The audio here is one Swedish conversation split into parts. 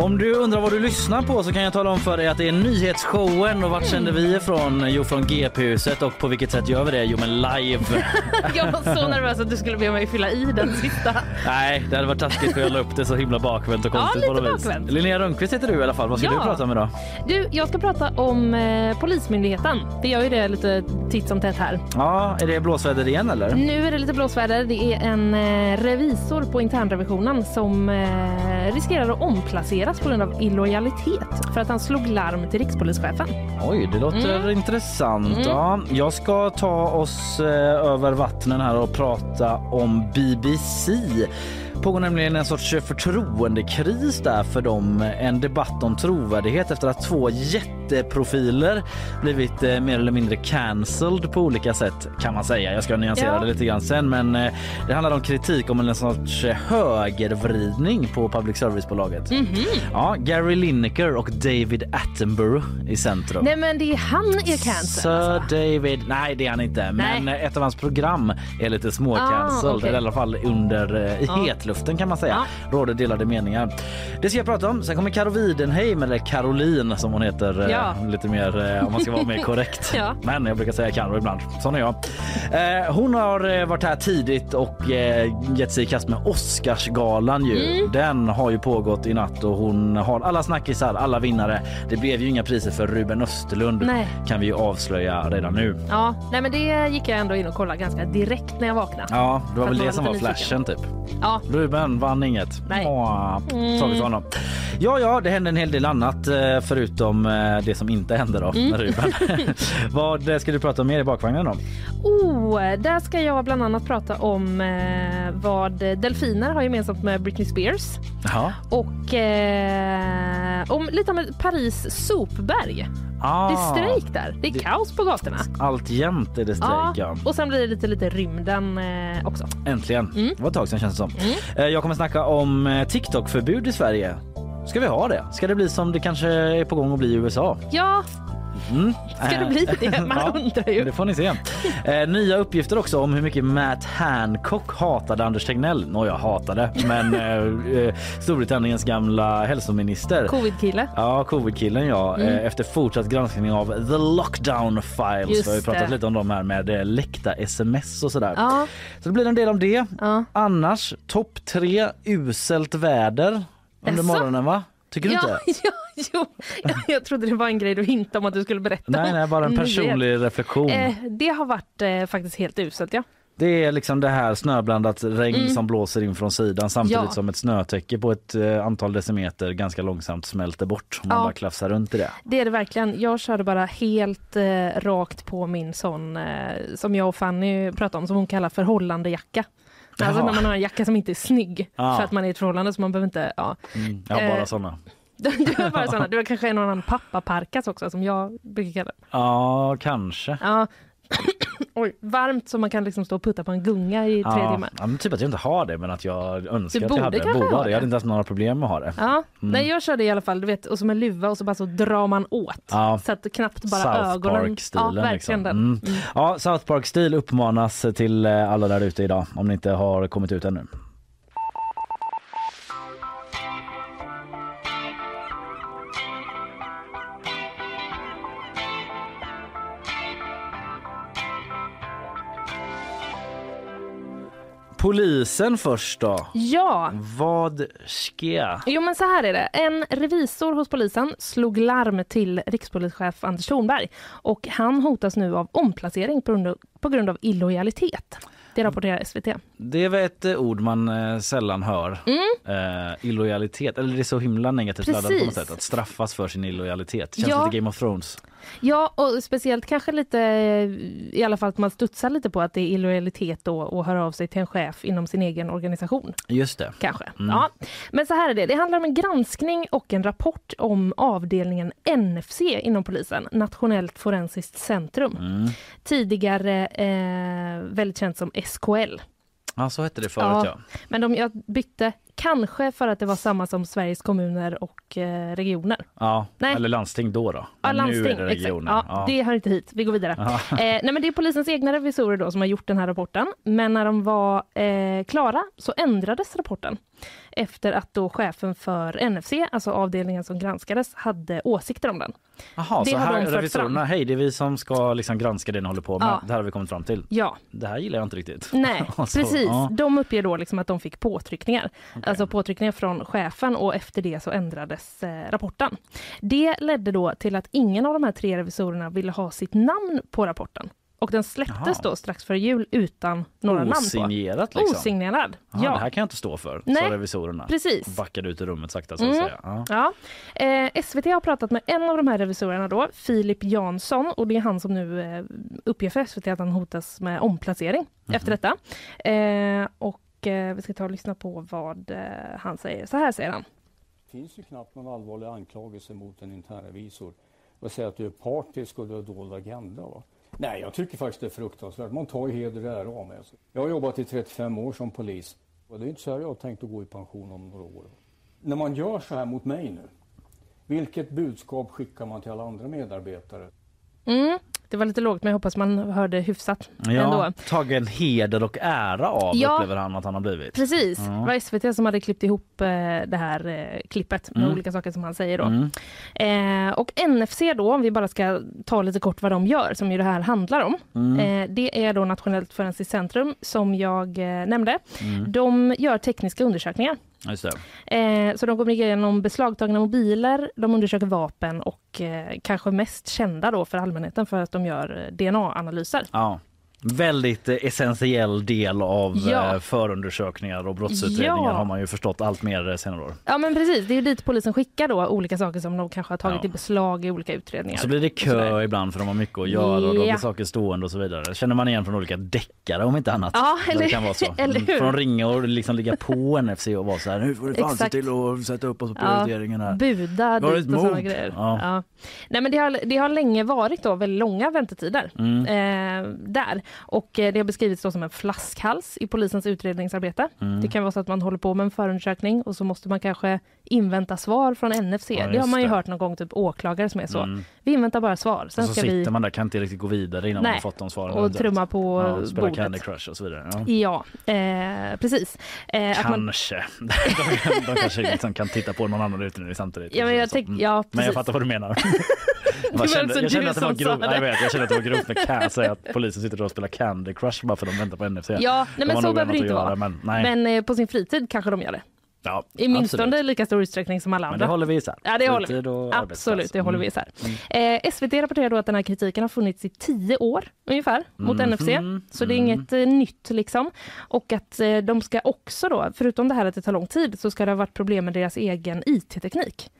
Om du undrar vad du lyssnar på så kan jag tala om för dig att det är nyhetsshowen och vart sänder vi ifrån? Jo, från GP-huset och på vilket sätt gör vi det? Jo, men live. Jag var så nervös att du skulle be mig fylla i den sista. Nej, det hade varit taskigt för jag la upp det så himla bakvänt och Ja, konstigt lite på något vis. bakvänt. Linnea Rönnqvist heter du i alla fall. Vad ska Ja. du prata om idag? Du, jag ska prata om eh, Polismyndigheten. Det gör ju det lite titt som tätt här. Ja, är det blåsväder igen eller? Nu är det lite blåsväder. Det är en eh, revisor på internrevisionen som eh, riskerar att omplaceras på grund av illojalitet för att han slog larm till rikspolischefen. Oj, det låter Mm. intressant. Ja, jag ska ta oss eh, över vattnen här och prata om BBC. Pågår nämligen en sorts förtroendekris där för dem. En debatt om trovärdighet efter att två jätteprofiler blivit eh, mer eller mindre cancelled på olika sätt kan man säga. Jag ska nyansera Ja. det lite grann sen men eh, det handlar om kritik om en sorts eh, högervridning på public service-bolaget. Mhm. Ja, Gary Lineker och David Attenborough i centrum. Nej men det är han är cancer. Sir Alltså. David, nej det är han inte. Men Nej. ett av hans program är lite småcancelled. Ah, okej. Eller i alla fall under eh, i Ja. Hetluften kan man säga. Ja. Råder delade meningar. Det ska jag prata om. Sen kommer Karo Widenheim, eller Caroline som hon heter eh, Ja. lite mer eh, om man ska vara mer korrekt. Ja. Men jag brukar säga Karo ibland. Sån är jag. Eh, hon har eh, varit här tidigt och eh, gett sig i kast med Oscarsgalan ju. Mm. Den har ju pågått i natt och hon har alla snackisar, alla vinnare. Det blev ju inga priser för Ruben Östlund Nej. kan vi ju avslöja redan nu. Ja, nej men det gick jag ändå in och kollade ganska direkt när jag vaknade. Ja, det var väl det som var flashen typ. Ja, Ruben vann inget. Nej. Åh, Mm. till honom. Ja, ja, det hände en hel del annat eh, förutom eh, det som inte hände då Mm. med Ruben. Vad eh, ska du prata om mer i bakvagnen då? Oh, där ska jag bland annat prata om vad delfiner har gemensamt med Britney Spears Ja. och eh, om lite om Paris sopberg. Ah, Det är strejk där. Det är Det- kaos på gatorna. Alltjämt är det strejk, ja. och sen blir det lite, lite rymden eh, också. Äntligen. Mm. Det var ett tag sedan känns det som. Eh, Jag kommer snacka om eh, TikTok-förbud i Sverige. Ska vi ha det? Ska det bli som det kanske är på gång att bli i USA? Ja, Mm. ska det Eh, bli det? Man Ja, undrar ju. Det får ni se. Eh, nya uppgifter också om hur mycket Matt Hancock hatade Anders Tegnell. Nåja, hatade, men eh, eh, Storbritanniens gamla hälsominister. Covid-kille. Ja, covid-killen ja. Mm. Eh, Efter fortsatt granskning av The Lockdown Files. Just Vi har pratat det. lite om de här med eh, läckta sms och sådär. Ja, Så det blir en del om det. ja. Annars topp tre uselt väder under Jaså? morgonen va? Tycker du ja, inte? ja, jo. Jag trodde det var en grej du hintade om att du skulle berätta Nej, nej, bara en Nyhet. personlig reflektion. Eh, det har varit eh, faktiskt helt uselt, ja. Det är liksom det här snöblandat regn Mm. som blåser in från sidan samtidigt Ja. som ett snötäcke på ett eh, antal decimeter ganska långsamt smälter bort. om Man Ja. bara klafsar runt i det. Det är det verkligen. Jag körde bara helt eh, rakt på min sån eh, som jag och Fanny pratade om som hon kallar förhållandejacka. Alltså Jaha. när man har en jacka som inte är snygg Ja. för att man är i ett förhållande så man behöver inte, ja. Mm. Jag har bara Eh, såna. Du har bara såna, du har kanske en annan pappaparkas också som jag brukar kalla det. Ja, kanske. Ja. Oj, varmt så man kan liksom stå och putta på en gunga i tre Ja, timmar. ja, typ att jag inte har det men att jag önskar Du att jag hade det. Borde ha det. Jag hade inte haft några problem med att ha det. Ja, Mm. nej jag körde i alla fall, du vet, och som en luva och så bara så drar man åt. Ja. Så att knappt bara South ögonen. Park-stilen. Ja, verkligen liksom. Mm. Mm. Ja, South Park-stil uppmanas till eh, alla där ute idag om ni inte har kommit ut ännu. Polisen först då. Ja, Vad ska? Jo men så här är det. En revisor hos polisen slog larm till rikspolischef Anders Thornberg och han hotas nu av omplacering på grund av, på grund av illojalitet. Det rapporterar SVT. Det är ett eh, ord man eh, sällan hör. Mm. Eh, illojalitet, eller det är så himla negativt laddat på något sätt. Att straffas för sin illojalitet. Känns Ja. lite Game of Thrones. Ja, och speciellt kanske lite, i alla fall att man studsar lite på att det är illojalitet då att höra av sig till en chef inom sin egen organisation. Just det. Kanske. Mm. Ja. Men så här är det, det handlar om en granskning och en rapport om avdelningen NFC inom polisen, Nationellt forensiskt centrum. Mm. Tidigare eh, väldigt känt som SKL. Ja, så hette det förut Ja. ja. Men de, jag bytte kanske för att det var samma som Sveriges kommuner och eh, regioner. ja. Nej. Eller landsting då då. Ja, landsting. nu är det regioner. Ja, Det hör inte hit. Vi går vidare. Ja. Eh, nej, men det är polisens egna revisorer då som har gjort den här rapporten. Men när de var eh, klara så ändrades rapporten efter att då chefen för NFC, alltså avdelningen som granskades, hade åsikter om den. Jaha, Det så här de revisorerna, hej det är vi som ska liksom granska det ni håller på med. Ja. Det här har vi kommit fram till. Ja, Det här gillar jag inte riktigt. nej, Och så, precis. ja. De uppger då liksom att de fick påtryckningar. Okej. Alltså påtryckningar från chefen och efter det så ändrades eh, rapporten. Det ledde då till att ingen av de här tre revisorerna ville ha sitt namn på rapporten. Och den släpptes Jaha. då strax före jul utan några namn på. Osignerat liksom. Osignerad. Jaha, ja, Det här kan jag inte stå för, Nej, sa revisorerna. precis. Backade ut i rummet sakta så att Mm. säga. Ja. Ja. Eh, SVT har pratat med en av de här revisorerna då, Filip Jansson, och det är han som nu eh, uppger för SVT att han hotas med omplacering Mhm. efter detta. Eh, och eh, vi ska ta och lyssna på vad eh, han säger. Så här säger han. Det finns ju knappt någon allvarlig anklagelse mot en internrevisor och säga att du är partisk och du har dold agenda. Va? Nej, jag tycker faktiskt det är fruktansvärt. Man tar ju heder och ära av mig. Alltså. Jag har jobbat i 35 år som polis och det är inte så här jag har tänkt att gå i pension om några år. När man gör så här mot mig nu, vilket budskap skickar man till alla andra medarbetare? Mm. Det var lite lågt men jag hoppas man hörde hyfsat Ja, ändå. tagen heder och ära av Ja. upplever han att han har blivit. Precis, Ja. det var SVT som hade klippt ihop eh, det här eh, klippet med Mm. olika saker som han säger då. Mm. Eh, och NFC då, om vi bara ska ta lite kort vad de gör, som ju det här handlar om. Mm. Eh, det är då Nationellt forensiskt centrum som jag eh, nämnde. Mm. De gör tekniska undersökningar. Eh, så de går igenom beslagtagna mobiler, de undersöker vapen och eh, kanske mest kända då för allmänheten för att de gör eh, DNA-analyser. Ja. Väldigt eh, essentiell del av Ja. eh, förundersökningar och brottsutredningar Ja. har man ju förstått allt mer eh, senare år. Ja men precis, det är ju dit polisen skickar då olika saker som de kanske har tagit Ja. i beslag i olika utredningar. Så blir det och kö ibland för de har mycket att göra och Ja. blir saker stående och så vidare. Känner man igen från olika deckare om inte annat. Ja, eller- det kan vara så. eller hur? Från ringa och liksom ligga på NFC och vara så här nu får du fan se till att sätta upp oss på prioriteringen här. Buda dit och sådana grejer. Ja. Nej, men det, har, det har länge varit då väldigt långa väntetider Mm. eh, där. Och eh, det har beskrivits då som en flaskhals i polisens utredningsarbete. Mm. Det kan vara så att man håller på med en förundersökning och så måste man kanske invänta svar från NFC. Ja, det har man ju det. hört någon gång, typ åklagare som är så. Mm. Vi inväntar bara svar. Sen Och så ska sitter vi man där kan inte riktigt gå vidare innan man Nej. har fått de svaren. och trumma på ja, spela bordet. Candy Crush och så vidare. Ja. Ja, eh, precis. Eh, att man, Kanske. de, de kanske liksom kan titta på någon annan utredning samtidigt. ja, men jag Så. tänk, Mm. ja, Men jag fattar vad du menar. Jag, kände, jag kände att det var grovt, jag, vet, jag kände att det var grovt med jag säga att polisen sitter och spelar Candy Crush bara för att de väntar på NFC. Ja, nej, men så behöver det inte vara. göra, Men. Men eh, på sin fritid kanske de gör det. ja, I minst lika stor utsträckning som alla Men andra. det håller vi isär. Ja, det håller vi. Absolut, det håller vi Mm. isär. Eh, SVT rapporterar då att den här kritiken har funnits i tio år ungefär mot Mhm, NFC. Så det är mm. inget eh, nytt liksom. Och att eh, de ska också då, förutom det här att det tar lång tid, så ska det ha varit problem med deras egen IT-teknik.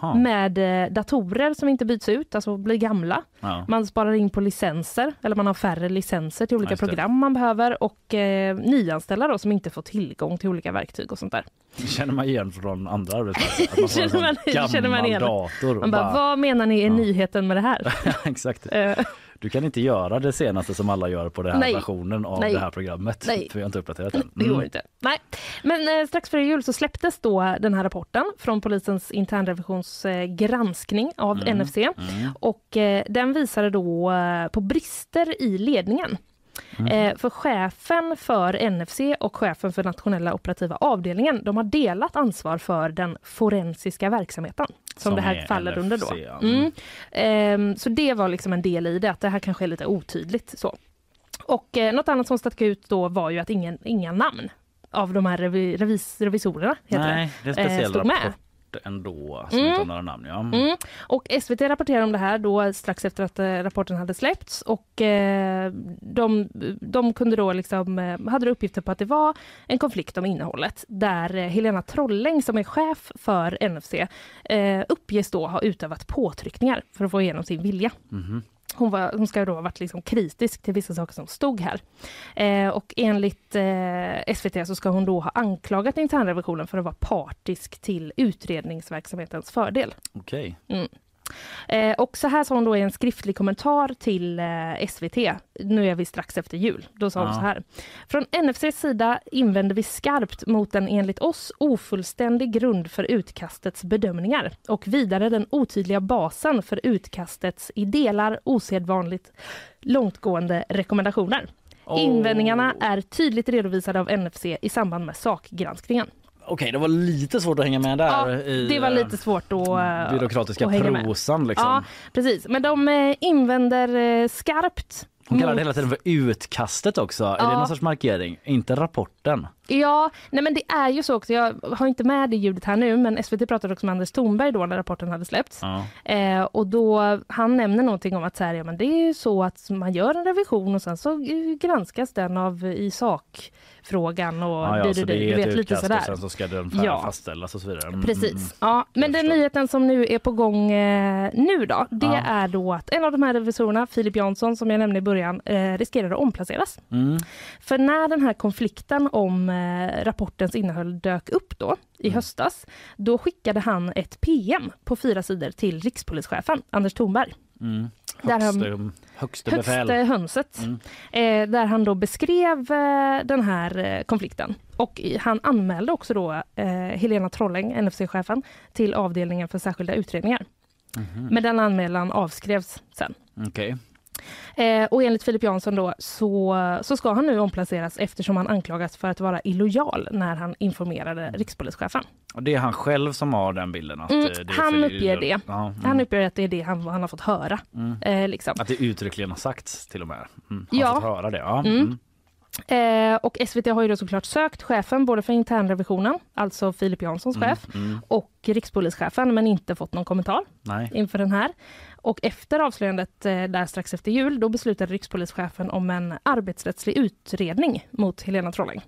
Jaha. Med eh, datorer som inte byts ut, alltså blir gamla. Ja. Man sparar in på licenser, eller man har färre licenser till olika det. program man behöver och eh, nyanställda då som inte får tillgång till olika verktyg och sånt där. Det känner man igen från andra arbetsplatser. Man Känner man- känner man igen. dator. Man bara, vad menar ni är Ja. nyheten med det här? Exakt. Du kan inte göra det senaste som alla gör på den här Nej. versionen av Nej. det här programmet. Nej. För vi har inte uppdaterat den. Det Mm. går inte. Nej. Men eh, strax före jul så släpptes då den här rapporten från polisens internrevisions eh, av Mm. NFC. Mm. Och eh, den visade då eh, på brister i ledningen. Mm. Eh, för chefen för NFC och chefen för nationella operativa avdelningen, de har delat ansvar för den forensiska verksamheten. Som, Som det här är faller NFC, under då. ja. Mm. Ehm, så det var liksom en del i det, att det här kanske är lite otydligt. Så. Och eh, något annat som stack ut då var ju att ingen, inga namn av de här revi, revis, revisorerna heter Nej, det är en det, eh, speciell stod rapport. med. Ändå inte har några namn. Ja. Mm. Och SVT rapporterade om det här då strax efter att eh, rapporten hade släppts och eh, de, de kunde då liksom, eh, hade uppgifter på att det var en konflikt om innehållet där eh, Helena Trolläng som är chef för NFC eh, uppges då ha utövat påtryckningar för att få igenom sin vilja. Hon, var, hon ska då ha varit liksom kritisk till vissa saker som stod här. Eh, och enligt eh, SVT så ska hon då ha anklagat internrevisionen för att vara partisk till utredningsverksamhetens fördel. Okej. Eh, och så här sa hon då i en skriftlig kommentar till eh, SVT. Nu är vi strax efter jul. Då sa hon Ja. så här. Från NFCs sida invänder vi skarpt mot en enligt oss ofullständig grund för utkastets bedömningar och vidare den otydliga basen för utkastets i delar osedvanligt långtgående rekommendationer. Oh. Invändningarna är tydligt redovisade av NFC i samband med sakgranskningen. Okej, det var lite svårt att hänga med där Ja, i det var eh, lite svårt att, eh, byråkratiska att prosan. Liksom. Ja, precis. Men de eh, invänder skarpt. Hon kallar det hela tiden för utkastet också. Är det Ja. någon sorts markering? Inte rapporten. Ja, nej men det är ju så också. Jag har inte med det ljudet här nu, men SVT pratade också med Anders Thornberg då när rapporten hade släppts. Ja. Eh, och då, han nämner någonting om att så här, ja, men det är ju så att man gör en revision och sen så eh, granskas den av i sakfrågan och Ja, ja, du, så du, det du, är du vet lite sådär. och sen så ska den Ja. fastställas och så vidare. Mm, Precis. mm, Ja, men den nyheten som nu är på gång eh, nu då, det Ja. är då att en av de här revisorerna, Filip Jansson, som jag nämnde i början, eh, riskerar att omplaceras. Mm. För när den här konflikten om rapportens innehåll dök upp då i höstas, då skickade han ett PM på fyra sidor till rikspolischefen Anders Thornberg. Mm. Där han- Högste, högste. Högste hönset. Mm. Eh, där han då beskrev eh, den här eh, konflikten. Och i, han anmälde också då eh, Helena Trolläng, NFC-chefen, till avdelningen för särskilda utredningar. Mhm. Men den anmälan avskrevs sen. Okej. Eh, och enligt Filip Jansson då så, så ska han nu omplaceras eftersom han anklagas för att vara illojal när han informerade rikspolischefen. Och det är han själv som har den bilden? Att Mm, eh, det han uppger det. Ja, mm. Han uppger att det är det han, han har fått höra. Mm. Eh, liksom. Att det uttryckligen har sagts till och med. Mm. Har Ja. fått höra det. Ja. Mm. Mm. Eh, och SVT har ju då såklart sökt chefen både för internrevisionen, alltså Filip Janssons chef, Mm. och rikspolischefen men inte fått någon kommentar Nej. inför den här. Och efter avslöjandet eh, där strax efter jul, då beslutade rikspolischefen om en arbetsrättslig utredning mot Helena Trolläng.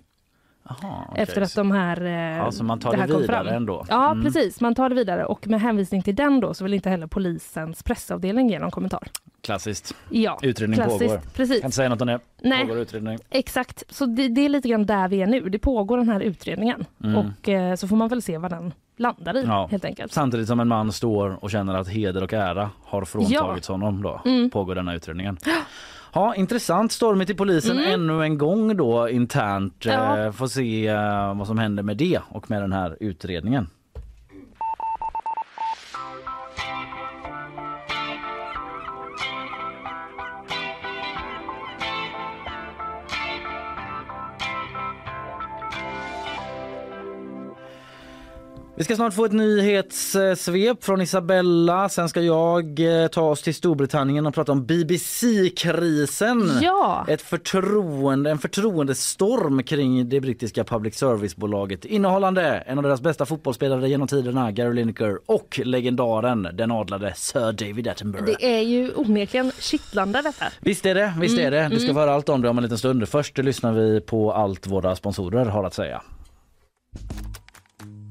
Aha. Efter att de här, eh, Ja, så man tar det det, vidare fram. ändå? Ja, Mm. precis. Man tar det vidare och med hänvisning till den då så vill inte heller polisens pressavdelning ge någon kommentar. Klassiskt. Ja, Utredning klassiskt. pågår. Precis. Kan inte säga något om det. Nej, Pågår utredning. exakt. Så det, det är lite grann där vi är nu. Det pågår den här utredningen Mm. och eh, så får man väl se vad den landar i Ja. helt enkelt. Samtidigt som en man står och känner att heder och ära har fråntagits honom då Mm. pågår denna utredningen. Ja, intressant. Stormigt i polisen Mm. ännu en gång då internt. Ja. Eh, Får se eh, vad som händer med det och med den här utredningen. Vi ska snart få ett nyhetssvep från Isabella. Sen ska jag eh, ta oss till Storbritannien och prata om BBC-krisen. Ja, Ett förtroende, en förtroendestorm kring det brittiska public service-bolaget innehållande en av deras bästa fotbollsspelare genom tiderna, Gary Lineker och legendaren, den adlade Sir David Attenborough. det är ju onekligen kittlande detta. Visst är det, visst är det. Du ska få höra allt om det om en liten stund. Först lyssnar vi på allt våra sponsorer har att säga.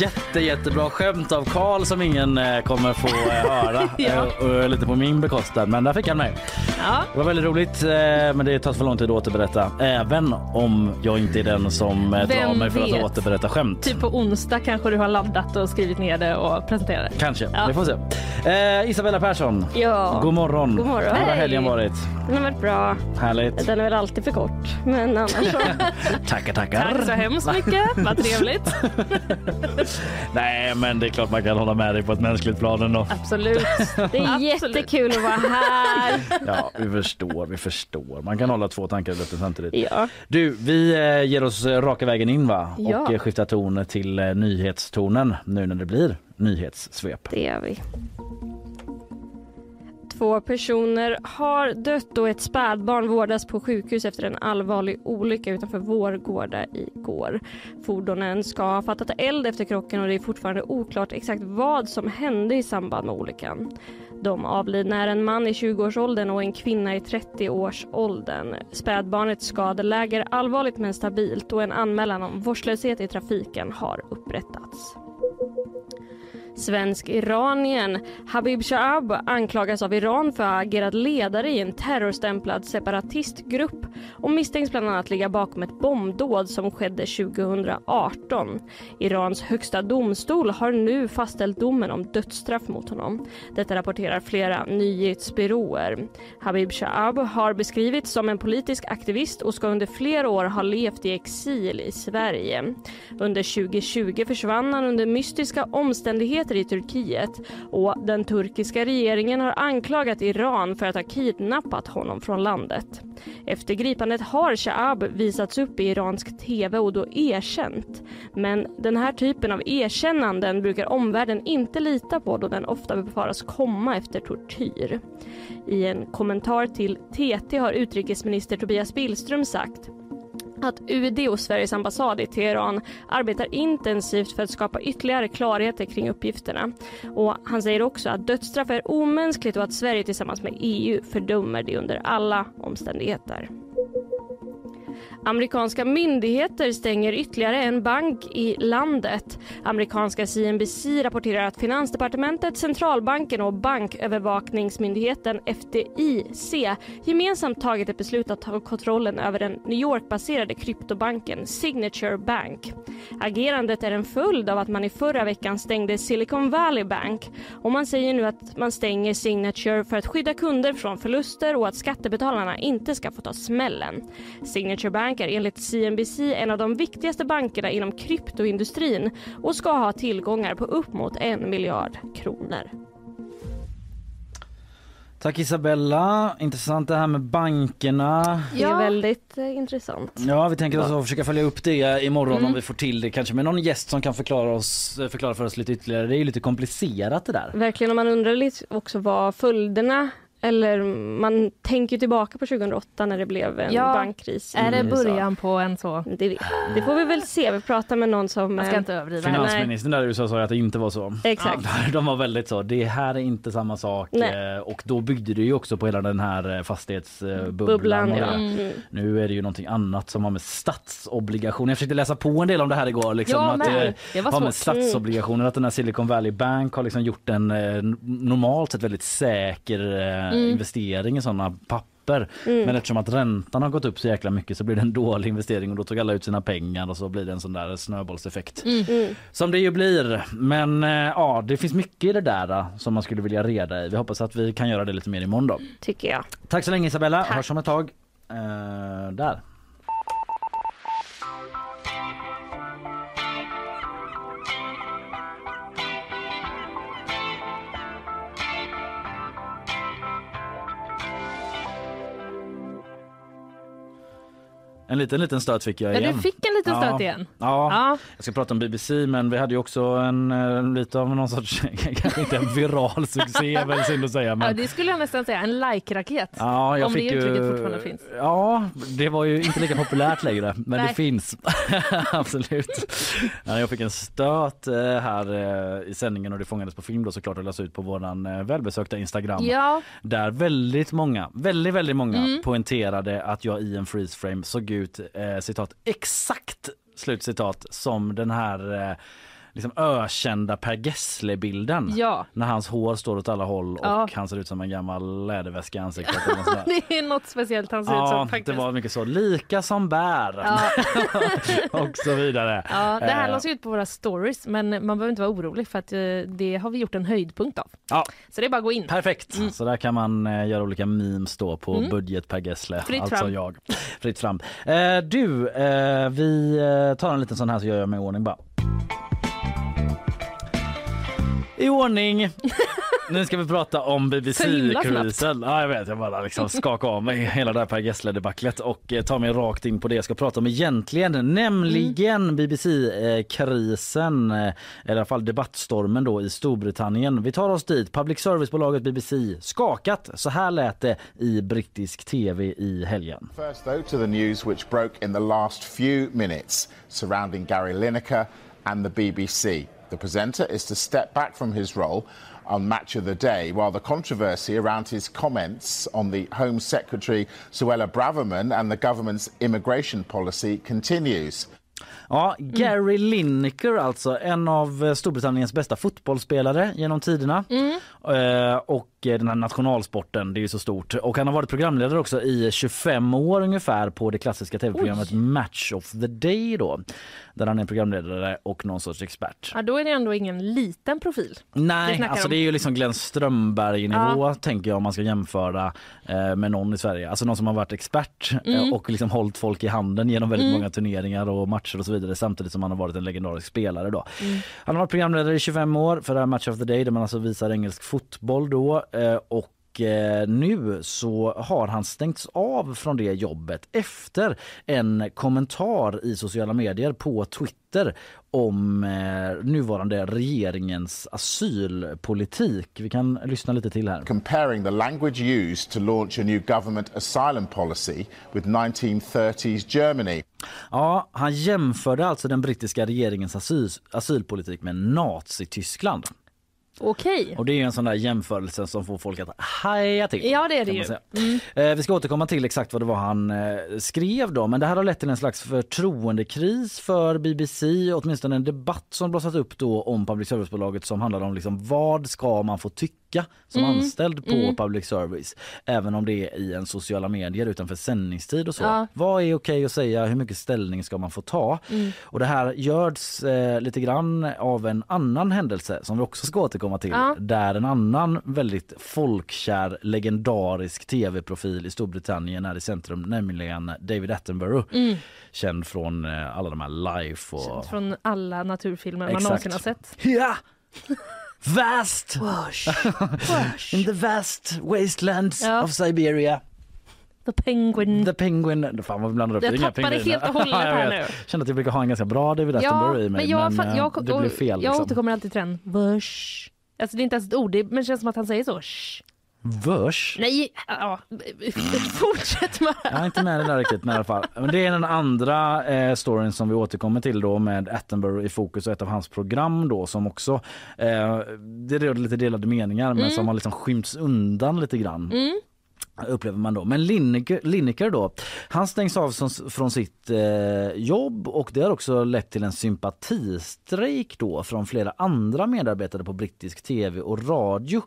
Jätte, jättebra skämt av Karl som ingen eh, kommer få eh, höra. Ja. Eh, och lite på min bekostnad, men där fick han mig. Ja, Det var väldigt roligt, eh, men det tar för lång tid att återberätta. Även om jag inte är den som eh, drar Vem mig för vet? att återberätta skämt. typ på onsdag kanske du har laddat och skrivit ner det och presenterat det. Kanske, Ja. vi får se. Eh, Isabella Persson, Ja, god morgon. God morgon. Hur har Hej. helgen varit? den har varit bra. Härligt. Den är väl alltid för kort, men annars så. Tackar, tackar. Tack så hemskt mycket, vad trevligt. Nej, men det är klart man kan hålla med dig på ett mänskligt plan ändå. Absolut. Det är jättekul att vara här. Ja, vi förstår, vi förstår. Man kan hålla två tankar i luften samtidigt. Ja. Du, vi eh, ger oss eh, raka vägen in va? Ja. Och eh, skiftar ton till nyhetstonen nu när det blir nyhetssvep. Det gör vi. Två personer har dött och ett spädbarn vårdas på sjukhus efter en allvarlig olycka utanför Vårgårda igår. Fordonen ska ha fattat eld efter krocken och det är fortfarande oklart exakt vad som hände i samband med olyckan. De avlidna är en man i 20-årsåldern och en kvinna i 30-årsåldern. Spädbarnets skadeläge är allvarligt men stabilt och en anmälan om vårdslöshet i trafiken har upprättats. Svensk-iranien Habib Shahab anklagas av Iran för att ha agerat ledare i en terrorstämplad separatistgrupp och misstänks bland annat ligga bakom ett bombdåd som skedde 2018. Irans högsta domstol har nu fastställt domen om dödsstraff mot honom. Detta rapporterar flera nyhetsbyråer. Habib Shahab har beskrivits som en politisk aktivist och ska under flera år ha levt i exil i Sverige. Under 2020 försvann han under mystiska omständigheter i Turkiet och den turkiska regeringen har anklagat Iran för att ha kidnappat honom från landet. Efter gripandet har Shaab visats upp i iransk tv och då erkänt. Men den här typen av erkännanden brukar omvärlden inte lita på då den ofta befaras komma efter tortyr. I en kommentar till TT har utrikesminister Tobias Billström sagt att UD och Sveriges ambassad i Teheran arbetar intensivt för att skapa ytterligare klarheter kring uppgifterna. Och han säger också att dödsstraff är omänskligt och att Sverige tillsammans med EU fördömer det under alla omständigheter. Amerikanska myndigheter stänger ytterligare en bank i landet. Amerikanska CNBC rapporterar att Finansdepartementet, centralbanken och bankövervakningsmyndigheten FDIC gemensamt tagit ett beslut att ta kontrollen över den New York-baserade kryptobanken Signature Bank. Agerandet är en följd av att man i förra veckan stängde Silicon Valley Bank och man säger nu att man stänger Signature för att skydda kunder från förluster och att skattebetalarna inte ska få ta smällen. Signature Bank är enligt CNBC en av de viktigaste bankerna inom kryptoindustrin och ska ha tillgångar på upp mot en miljard kronor. Tack Isabella. Intressant det här med bankerna. Det är väldigt eh, intressant. Ja, vi tänker oss att försöka följa upp det imorgon Mm. om vi får till det. Kanske med någon gäst som kan förklara, oss, förklara för oss lite ytterligare. Det är ju lite komplicerat det där. Verkligen, och man undrar lite också vad följderna eller man tänker tillbaka på 2008 när det blev en Ja. bankkris. Är det USA. början på en så? Det, det får vi väl se. Vi pratar med någon som... Man ska eh, inte överdriva. Finansministern där i USA sa att det inte var så. Exakt. De var väldigt så, det här är inte samma sak. Nej. Eh, Och då byggde det ju också på hela den här eh, fastighetsbubblan. Ja. Mm. Nu är det ju någonting annat som har med statsobligationer. Jag försökte läsa på en del om det här igår. Liksom, Jag att med. det Det var har med. Mm. statsobligationer. Att den här Silicon Valley Bank har liksom gjort en normalt sett väldigt säker Mm. investering i sådana papper. Men eftersom att räntan har gått upp så jäkla mycket så blir det en dålig investering och då tog alla ut sina pengar och så blir det en sån där snöbollseffekt. Mm. Som det ju blir. Men eh, ja, det finns mycket i det där eh, som man skulle vilja reda i. Vi hoppas att vi kan göra det lite mer imorgon då. Tycker jag. Tack så länge Isabella, Tack. hörs om ett tag. Eh, där. En liten liten stöt fick jag Ja, igen. du fick en liten Ja. stöt igen. Ja, Ja. jag ska prata om BBC men vi hade ju också en eh, lite av någon sorts, kanske inte en viral succé väl synd att säga Ja, men det skulle jag nästan säga. En like-raket. Ja, jag Om det fick uttrycket ju... fortfarande finns. Ja, det var ju inte lika populärt längre, men det Nej. finns. Absolut. Ja, jag fick en stöt eh, här eh, i sändningen och det fångades på film då såklart och lades ut på våran eh, välbesökta Instagram. Ja, Där väldigt många, väldigt, väldigt många Mm. poängterade att jag i en freeze frame såg ut, eh, citat, exakt slutcitat som den här eh, liksom ökända Per Gessle-bilden. ja. När hans hår står åt alla håll och Ja. han ser ut som en gammal läderväska i ansiktet. det är något speciellt han ser ut Ja, som det faktiskt. var mycket så. Lika som bär Ja, och så vidare. ja, det här Eh, lades ut på våra stories men man behöver inte vara orolig för att eh, det har vi gjort en höjdpunkt av. Ja, Så det är bara att gå in. perfekt. Så där kan man eh, göra olika memes då på Mm. budget Per Gessle. Fritt alltså fram. jag. Fritt fram. Du, vi tar en liten sån här så gör jag mig i ordning bara. I ordning. Nu ska vi prata om himla BBC-cruisen. Ja, jag vet, jag bara liksom skakar av mig hela det här Per Gessle-debaclet och eh, tar mig rakt in på det jag ska prata om egentligen, nämligen BBC-krisen, eh, eller i alla fall debattstormen då i Storbritannien. Vi tar oss dit. Public service-bolaget BBC skakat. Så här lät det i brittisk tv i helgen. First, though, to the news which broke in the last few minutes surrounding Gary Lineker and the BBC. The presenter is to step back from his role on Match of the Day, while the controversy around his comments on the Home Secretary Suella Braverman and the government's immigration policy continues. Ja, Gary Lineker alltså, en av eh, Storbritanniens bästa fotbollsspelare genom tiderna. Eh, och eh, den här nationalsporten, det är ju så stort. Och han har varit programledare också i 25 år ungefär på det klassiska tv-programmet Match of the Day då. Där han är programledare och någon sorts expert. Ja, då är det ändå ingen liten profil. Nej, snackar alltså om- det är ju liksom Glenn Strömberg-nivå tänker jag om man ska jämföra eh, med någon i Sverige. Alltså någon som har varit expert Mm. eh, och liksom hållit folk i handen genom väldigt många turneringar och matcher och så vidare samtidigt som han har varit en legendarisk spelare då. Mm. Han har varit programledare i 25 år för det här Match of the Day där man alltså visar engelsk fotboll då eh, och eh, nu så har han stängts av från det jobbet efter en kommentar i sociala medier på Twitter om eh, nuvarande regeringens asylpolitik. Vi kan lyssna lite till här. Comparing the language used to launch a new government asylum policy with 1930s Germany. Ja, han jämförde alltså den brittiska regeringens asyl, asylpolitik med Nazityskland. Okej. Och det är ju en sån där jämförelse som får folk att haja till. Ja, det är det ju. säga. Eh, vi ska återkomma till exakt vad det var han eh, skrev då, men det här har lett till en slags förtroendekris för BBC, åtminstone en debatt som blossat upp då om public service-bolaget som handlar om liksom vad ska man få tycka som Mm. anställd på public service, även om det är i en sociala medier utanför sändningstid och så. Ja. Vad är okej att säga? Hur mycket ställning ska man få ta? Mm. Och det här görs eh, lite grann av en annan händelse som vi också ska återkomma till. Ja. Där en annan väldigt folkkär, legendarisk tv-profil i Storbritannien är i centrum, nämligen David Attenborough. Känd från eh, alla de här Life och... Från alla naturfilmer man Exakt. någonsin har sett. Ja! Vast! In the vast wastelands Ja. of Siberia. The Penguin. The Penguin. Fan vad vi blandar upp. Jag tappade helt och hållet Ja, jag här nu. Kände att jag brukar ha en ganska bra David ja, Attenborough i mig. men jag, men fa- eh, jag, det blev fel. jag Liksom. återkommer alltid till den. Alltså det är inte ens ett ord, det, men det känns som att han säger så. Shh. Vörs? Nej, ja. Fortsätt bara. Jag är inte med det där riktigt men i alla fall. Men det är den andra eh, storyn som vi återkommer till då med Attenborough i fokus och ett av hans program då som också eh, det råder lite delade meningar men som har liksom skymts undan lite grann. Upplever man då. Men Lineker, Lineker då, han stängs av som, från sitt eh, jobb och det har också lett till en sympatistrejk då från flera andra medarbetare på brittisk tv och radio.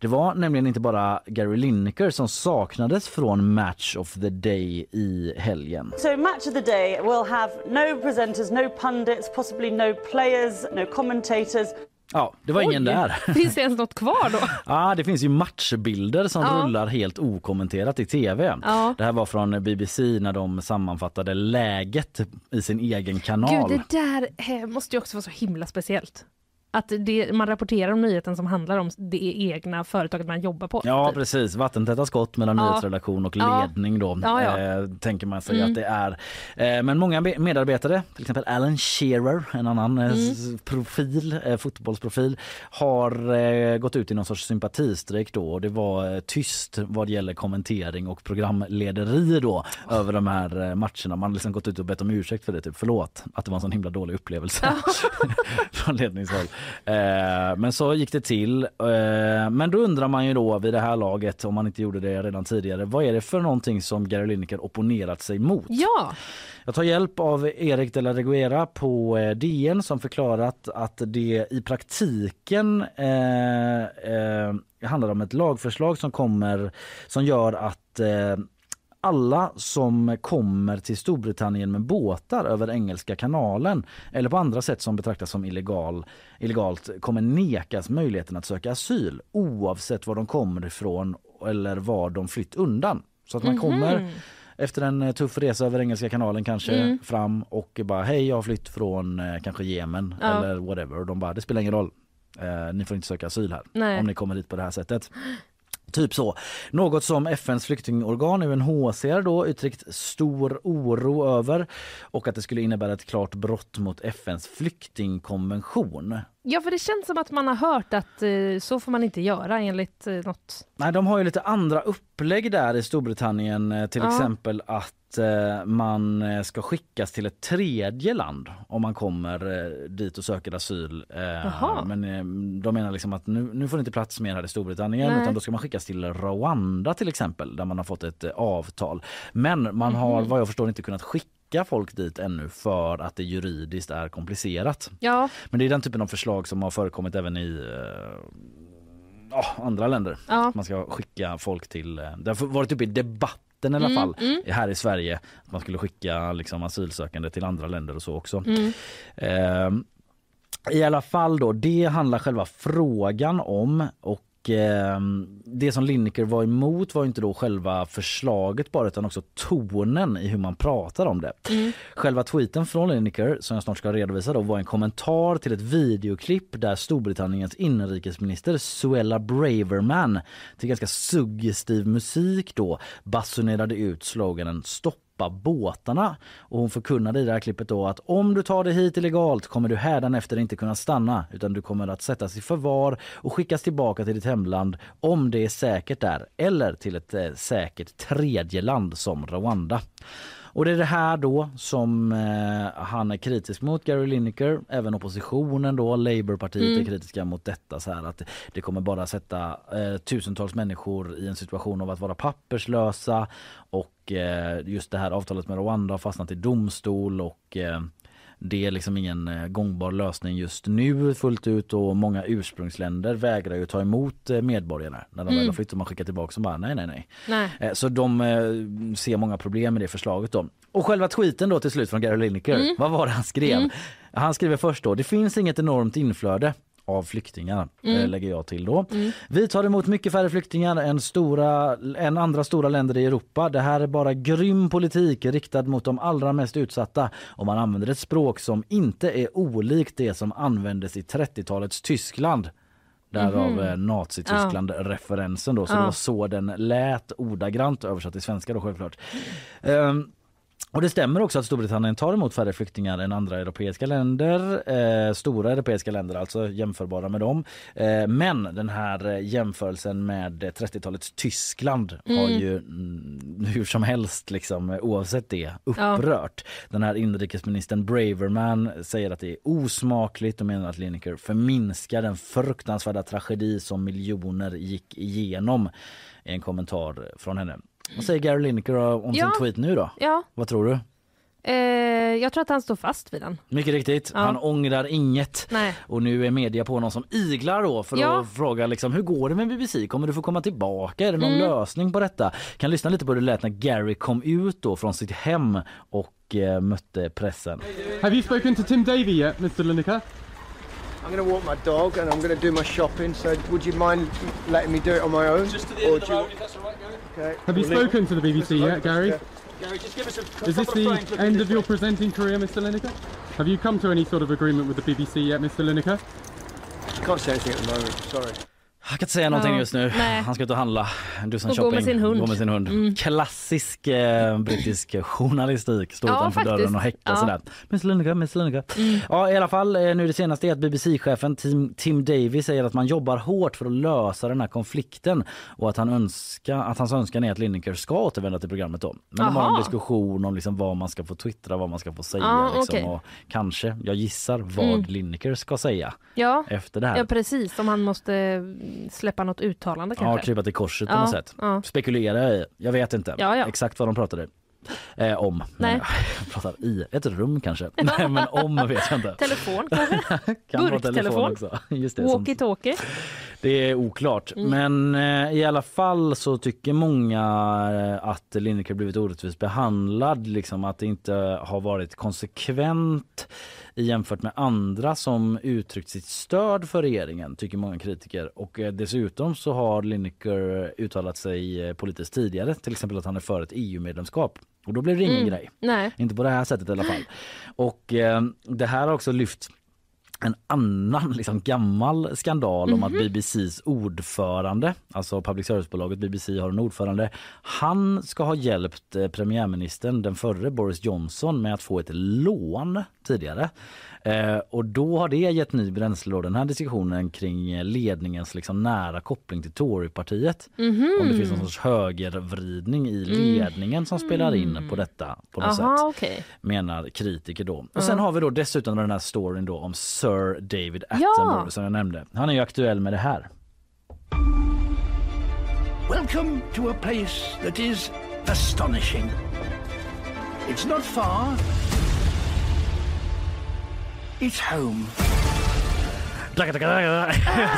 Det var nämligen inte bara Gary Lineker som saknades från Match of the Day i helgen. So, match of the day will have no presenters, no pundits, possibly no players, no commentators. Ja, det var ingen Oj. där. Finns det ens något kvar då? Ja, det finns ju matchbilder som Ja. rullar helt okommenterat i tv. Ja. Det här var från BBC när de sammanfattade läget i sin egen kanal. Gud, det där eh, måste ju också vara så himla speciellt. Att det, man rapporterar om nyheten som handlar om det egna företaget man jobbar på. Ja typ. precis, vattentäta skott mellan Ja. nyhetsredaktion och ledning då Ja, ja. Mm. Eh, tänker man sig att det är. Eh, men många be- medarbetare, till exempel Alan Shearer, en annan eh, Mm. profil, eh, fotbollsprofil, har eh, gått ut i någon sorts sympatistrejk då och det var eh, tyst vad gäller kommentering och programlederi då över de här matcherna. Man har liksom gått ut och bett om ursäkt för det, typ förlåt att det var en sån himla dålig upplevelse från ledningshåll. Eh, men så gick det till. Eh, men då undrar man ju då vid det här laget, om man inte gjorde det redan tidigare, vad är det för någonting som Gary Lineker opponerat sig mot? Ja, Jag tar hjälp av Erik de la Reguera på eh, DN som förklarat att det i praktiken eh, eh, handlar om ett lagförslag som kommer som gör att eh, alla som kommer till Storbritannien med båtar över Engelska kanalen eller på andra sätt som betraktas som illegal, illegalt kommer nekas möjligheten att söka asyl oavsett var de kommer ifrån eller var de flytt undan. Så att man kommer efter en eh, tuff resa över Engelska kanalen kanske fram och bara hej jag har flytt från eh, kanske Jemen Ja. eller whatever och de bara det spelar ingen roll. Eh, ni får inte söka asyl här Nej. om ni kommer hit på det här sättet. Typ så. Något som FNs flyktingorgan UNHCR då uttryckt stor oro över och att det skulle innebära ett klart brott mot FNs flyktingkonvention. Ja, för det känns som att man har hört att eh, så får man inte göra enligt eh, något. Nej, de har ju lite andra upplägg där i Storbritannien, eh, till Ja. exempel att man eh, ska skickas till ett tredje land om man kommer eh, dit och söker asyl. Eh, Jaha. Men eh, de menar liksom att nu, nu får det inte plats mer här i Storbritannien Nej. utan då ska man skickas till Rwanda till exempel där man har fått ett eh, avtal. Men man har Mhm. vad jag förstår inte kunnat skicka folk dit ännu för att det juridiskt är komplicerat. Ja, Men det är den typen av förslag som har förekommit även i eh, andra länder. ja. Man ska skicka folk till, eh, det har varit uppe i debatten i alla Mm, fall mm. här i Sverige. Att man skulle skicka liksom, asylsökande till andra länder och så också. Ehm, I alla fall då, det handlar själva frågan om och det som Lineker var emot var inte då själva förslaget bara utan också tonen i hur man pratar om det. Mm. Själva tweeten från Lineker som jag snart ska redovisa då var en kommentar till ett videoklipp där Storbritanniens inrikesminister Suella Braverman till ganska suggestiv musik då basunerade ut sloganen Stoppa båtarna och hon förkunnade i det här klippet då att om du tar dig hit illegalt kommer du hädanefter inte kunna stanna utan du kommer att sättas i förvar och skickas tillbaka till ditt hemland om det är säkert där eller till ett eh, säkert tredje land som Rwanda. Och det är det här då som eh, han är kritisk mot, Gary Lineker. Även oppositionen då, Labourpartiet är kritiska mot detta. Så här att det kommer bara sätta eh, tusentals människor i en situation av att vara papperslösa. Och eh, just det här avtalet med Rwanda har fastnat i domstol och eh, det är liksom ingen eh, gångbar lösning just nu fullt ut och många ursprungsländer vägrar ju ta emot eh, medborgarna när de väl har flyttat. Man skickar tillbaka som bara nej nej nej. Nej. Eh, Så de ser många problem med det förslaget då. Och själva tweeten då till slut från Gary Lineker, vad var det han skrev? Han skriver först då, det finns inget enormt inflöde av flyktingar, eh, lägger jag till då. Vi tar emot mycket färre flyktingar än, stora, än andra stora länder i Europa. Det här är bara grym politik riktad mot de allra mest utsatta och man använder ett språk som inte är olikt det som användes i 30-talets Tyskland. Därav eh, Nazityskland-referensen då. Så Ja. det var så den lät ordagrant översatt till svenska då självklart. Ehm, och det stämmer också att Storbritannien tar emot färre flyktingar än andra europeiska länder. Eh, stora europeiska länder alltså jämförbara med dem. Eh, men den här eh, jämförelsen med eh, 30-talets Tyskland har ju mm, hur som helst liksom, eh, oavsett det upprört. Den här inrikesministern Braverman säger att det är osmakligt och menar att Lineker förminskar den fruktansvärda tragedi som miljoner gick igenom. En kommentar från henne. Vad säger Gary Lineker om Ja. sin tweet nu då? Ja, Vad tror du? eh, jag tror att han står fast vid den. Mycket riktigt, Ja. han ångrar inget. Nej. Och nu är media på någon som iglar då för Ja. att fråga liksom, hur går det med BBC? Kommer du få komma tillbaka? Är det någon Mm. lösning på detta? Kan lyssna lite på hur det lät när Gary kom ut då från sitt hem och eh, mötte pressen. Have you spoken to Tim Davey yet, Mr. Lineker? I'm going to walk my dog and I'm going to do my shopping. So, would you mind letting me do it on my own? Just to the end of the road, if that's all right. Okay. Have you spoken to the BBC yet, Gary? Gary, just give us a Is this the end of your presenting career, Mr. Lineker? Have you come to any sort of agreement with the BBC yet, Mr. Lineker? Can't say anything at the moment. Sorry. Han kan inte säga någonting Ja, just nu. nej. Han ska ut och handla. Do some Och gå shopping. med sin hund. Gå med sin hund. Mm. Klassisk eh, brittisk journalistik. Stå Ja, utanför faktiskt. dörren och häcka Ja. sådär. Miss Lineker, Miss Lineker. Mm. Ja, i alla fall eh, nu det senaste är att BBC-chefen Tim, Tim Davy säger att man jobbar hårt för att lösa den här konflikten och att, han önskar, att hans önskan är att Lineker ska återvända till programmet då. Men de har en Aha. diskussion om liksom vad man ska få twittra, vad man ska få säga. Ja, liksom, okej. och kanske, jag gissar, vad Mm. Lineker ska säga Ja, efter det här. ja precis. Om han måste släppa något uttalande Ja, kanske. krypa till korset på Ja, något sätt. ja. Spekulera i, jag vet inte Ja, ja. exakt vad de pratade eh, om. Nej. Men, jag pratar i ett rum kanske. Nej, men om vet jag inte. Telefon kanske? Kan burktelefon. telefon också. Just det, som, Walkie-talkie? det är oklart. Mm. Men eh, i alla fall så tycker många eh, att Lineker blivit orättvist behandlad. Liksom att det inte har varit konsekvent jämfört med andra som uttryckt sitt stöd för regeringen, tycker många kritiker. Och eh, dessutom så har Lineker uttalat sig eh, politiskt tidigare, till exempel att han är för ett EU-medlemskap. Och då blir det ingen Mm. grej. Nej. Inte på det här sättet i alla fall. Och eh, det här har också lyft en annan liksom, gammal skandal om att Mhm. BBCs ordförande, alltså public service-bolaget BBC har en ordförande, han ska ha hjälpt eh, premiärministern, den förre Boris Johnson, med att få ett lån tidigare. Eh, och då har det gett ny bränsle då, den här diskussionen kring ledningens liksom nära koppling till Torypartiet. Mhm. Om det finns någon sorts högervridning i ledningen som spelar in på detta på något Aha, sätt okej. menar kritiker då. Och sen har vi då dessutom den här storyn då om Sir David Ja. Attenborough som jag nämnde. Han är ju aktuell med det här. Welcome to a place that is astonishing. It's not far. It's home.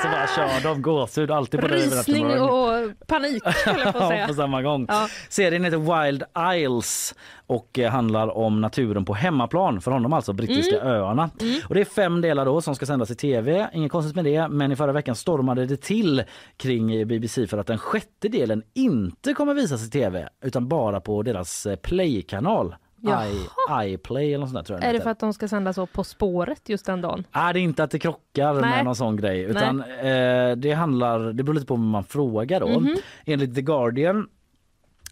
Så bara kör de gåshud alltid på Rysning Attenborough. och panik, på Ja, säga. på samma gång. Ja. Serien heter Wild Isles och eh, handlar om naturen på hemmaplan för honom alltså brittiska Mm. öarna. Och det är fem delar då som ska sändas i tv. Inget konstigt med det, men i förra veckan stormade det till kring BBC för att den sjätte delen inte kommer visas i tv utan bara på deras eh, playkanal. I, iPlay eller något sånt där tror jag Är det för att de ska sända så På spåret just den dagen? Nej, det är inte att det krockar Nej. med någon sån grej utan eh, det handlar, det beror lite på vem man frågar då. Mhm. Enligt The Guardian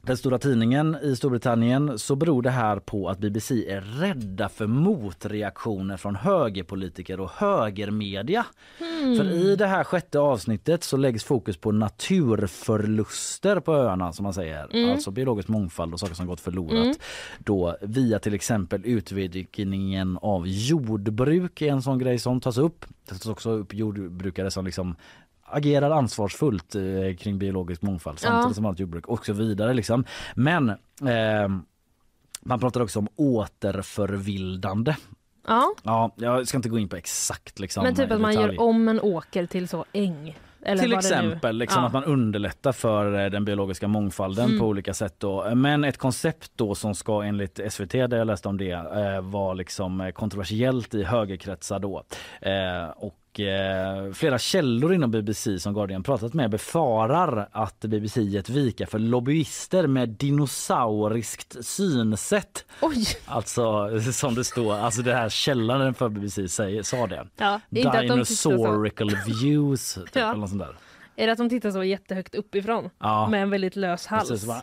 den stora tidningen i Storbritannien så beror det här på att BBC är rädda för motreaktioner från högerpolitiker och högermedia. För i det här sjätte avsnittet så läggs fokus på naturförluster på öarna som man säger. Alltså biologisk mångfald och saker som gått förlorat. Då via till exempel utvidgningen av jordbruk är en sån grej som tas upp. Det tas också upp jordbrukare som liksom agerar ansvarsfullt eh, kring biologisk mångfald samtidigt Ja. som allt jordbruk och så vidare. Liksom. Men eh, man pratar också om återförvildande. Ja, Ja, jag ska inte gå in på exakt liksom, men typ att man detalj. gör om en åker till så äng. Eller Till exempel liksom Ja. att man underlättar för eh, den biologiska mångfalden Mm. på olika sätt. Då. Men ett koncept då som ska enligt SVT, där jag läste om det, eh, var liksom eh, kontroversiellt i högerkretsar då. Eh, Och eh, flera källor inom BBC som Guardian pratat med befarar att BBC gett vika för lobbyister med dinosauriskt synsätt. Oj! Alltså som det står, alltså det här källan för BBC säger, sa det. Ja, det inte att de så. Dinosaurical views, typ, Ja. eller något sånt där. Är det att de tittar så jättehögt uppifrån? Ja. Med en väldigt lös hals? Precis, bara,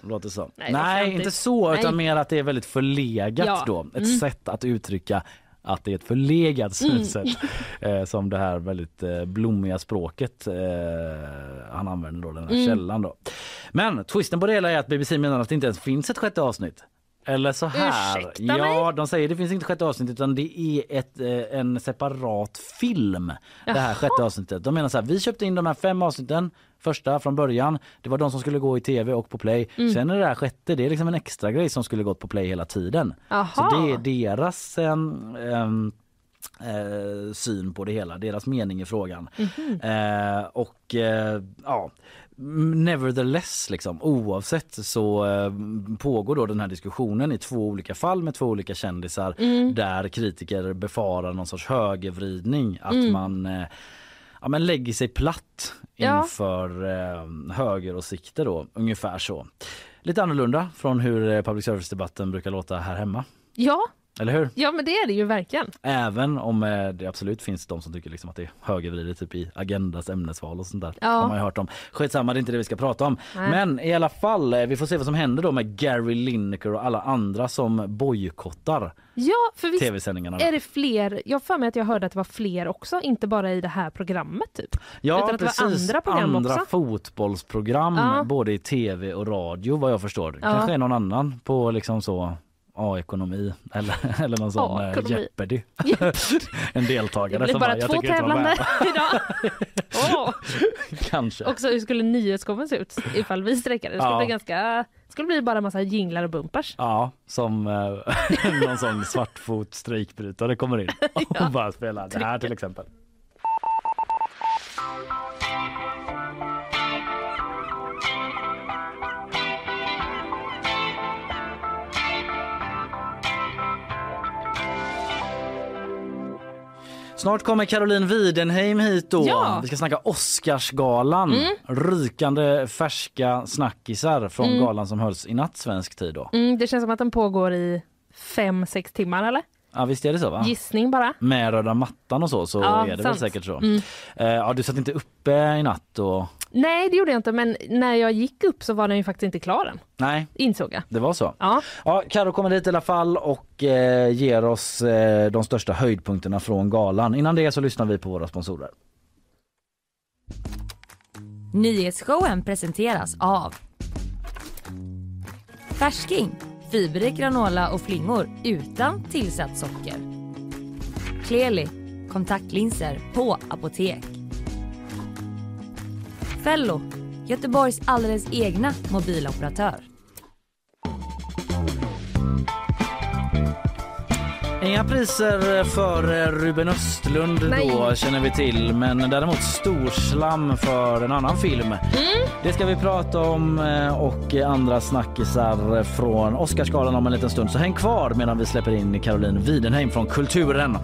låter så. Nej, Nej, inte så, utan Nej. mer att det är väldigt förlegat Ja. då. Ett Mm. sätt att uttrycka att det är ett förlegat synsätt eh, som det här väldigt eh, blommiga språket eh, han använder då, den här Mm. källan då. Men twisten på det hela är att BBC menar att det inte ens finns ett sjätte avsnitt. Eller så här. Ursäkta ja, mig? de säger det finns inte sjätte avsnitt utan det är ett, eh, en separat film. Det här Jaha. sjätte avsnittet. De menar så här, vi köpte in de här fem avsnitten första från början. Det var de som skulle gå i tv och på play. Mm. Sen är det här sjätte, det är liksom en extra grej som skulle gått på play hela tiden. Aha. Så det är deras em, em, eh, syn på det hela, deras mening i frågan. Mhm. Eh, och eh, ja, nevertheless liksom oavsett så eh, pågår då den här diskussionen i två olika fall med två olika kändisar Mm. där kritiker befarar någon sorts högervridning, att Mm. man eh, ja, men lägger sig platt Ja. inför eh, högeråsikter då, ungefär så. Lite annorlunda från hur eh, public service-debatten brukar låta här hemma. Ja, Eller hur? ja men det är det ju verkligen. Även om eh, det absolut finns de som tycker liksom att det är högervridet typ i Agendas ämnesval och sånt där. Ja. Har man ju hört om. Skitsamma, det är inte det vi ska prata om. Nej. Men i alla fall, eh, vi får se vad som händer då med Gary Lineker och alla andra som bojkottar Ja, för visst tv-sändningarna. då. är det fler, jag för mig att jag hörde att det var fler också, inte bara i det här programmet typ. Ja, utan att det var precis. andra program andra också. fotbollsprogram Ja. både i tv och radio vad jag förstår. Ja. Kanske är någon annan på liksom så A-ekonomi eller, eller någon sån eh. Jeopardy. En Det deltagare blir som bara jag två tävlande idag. Åh. Kanske. Också hur skulle nyhetsshowen se ut ifall vi sträckade? Det skulle Ja. bli ganska, det skulle bli bara massa jinglar och bumpers. Ja, som eh, någon sån svartfot strejkbrytare kommer in och bara spelar det här till exempel. Snart kommer Caroline Widenheim hit då. Ja. Vi ska snacka Oscarsgalan. Mm. Rykande färska snackisar från Mm. galan som hölls i natt svensk tid då. Mm, det känns som att den pågår i fem, sex timmar eller? Ja visst är det så va? Gissning bara. Med röda mattan och så så Ja, är det väl sant. säkert så. Mm. Eh, ja du satt inte uppe i natt och Nej, det gjorde jag inte, men när jag gick upp så var den ju faktiskt inte klar än, nej insåg jag. det var så. Ja. Ja, Karo kommer dit i alla fall och eh, ger oss eh, de största höjdpunkterna från galan. Innan det så lyssnar vi på våra sponsorer. Nyhetsshowen presenteras av Färsking, fiberrik granola och flingor utan tillsatt socker. Kleli, kontaktlinser på apotek. Fello, Göteborgs alldeles egna mobiloperatör. Inga priser för eh, Ruben Östlund då känner vi till men däremot storslam för en annan film. Det ska vi prata om eh, och andra snackisar från Oscarsgalan om en liten stund så häng kvar medan vi släpper in Caroline Widenheim från Kulturen.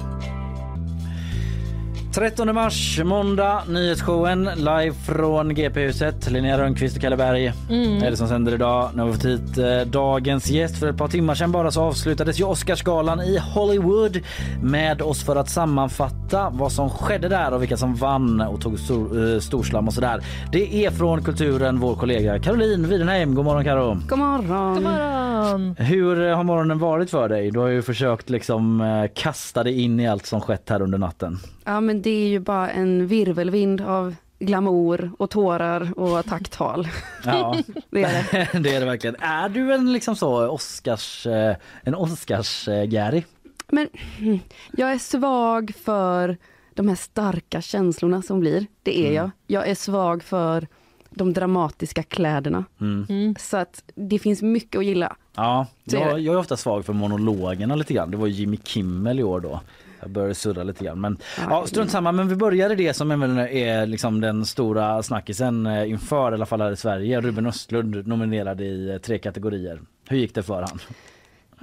13 mars, måndag, nyhetsshowen live från GP-huset. Linnea Rönnqvist och Kalle Berg är det som sänder idag. Nu har vi fått hit eh, dagens gäst. För ett par timmar sedan bara så avslutades ju Oscarsgalan i Hollywood med oss för att sammanfatta vad som skedde där och vilka som vann och tog stor, eh, storslam och sådär. Det är från Kulturen vår kollega Caroline Widenheim. God morgon Karo. God morgon. God morgon. Hur eh, har morgonen varit för dig? Du har ju försökt liksom eh, kasta dig in i allt som skett här under natten. Ja men det är ju bara en virvelvind av glamour och tårar och tacktal. Ja. Det är det. det är det verkligen. Är du en liksom så Oscars, eh, en Oscars-Gary? Men mm, jag är svag för de här starka känslorna som blir. Det är jag. Jag är svag för de dramatiska kläderna. Mm. Så att det finns mycket att gilla. Ja, jag, jag är ofta svag för monologerna lite grann. Det var Jimmy Kimmel i år då. Jag började surra lite grann. Men ja, strunt samma. Men vi börjar i det som är liksom den stora snackisen eh, inför i alla fall här i Sverige. Ruben Östlund nominerad i eh, tre kategorier. Hur gick det för han?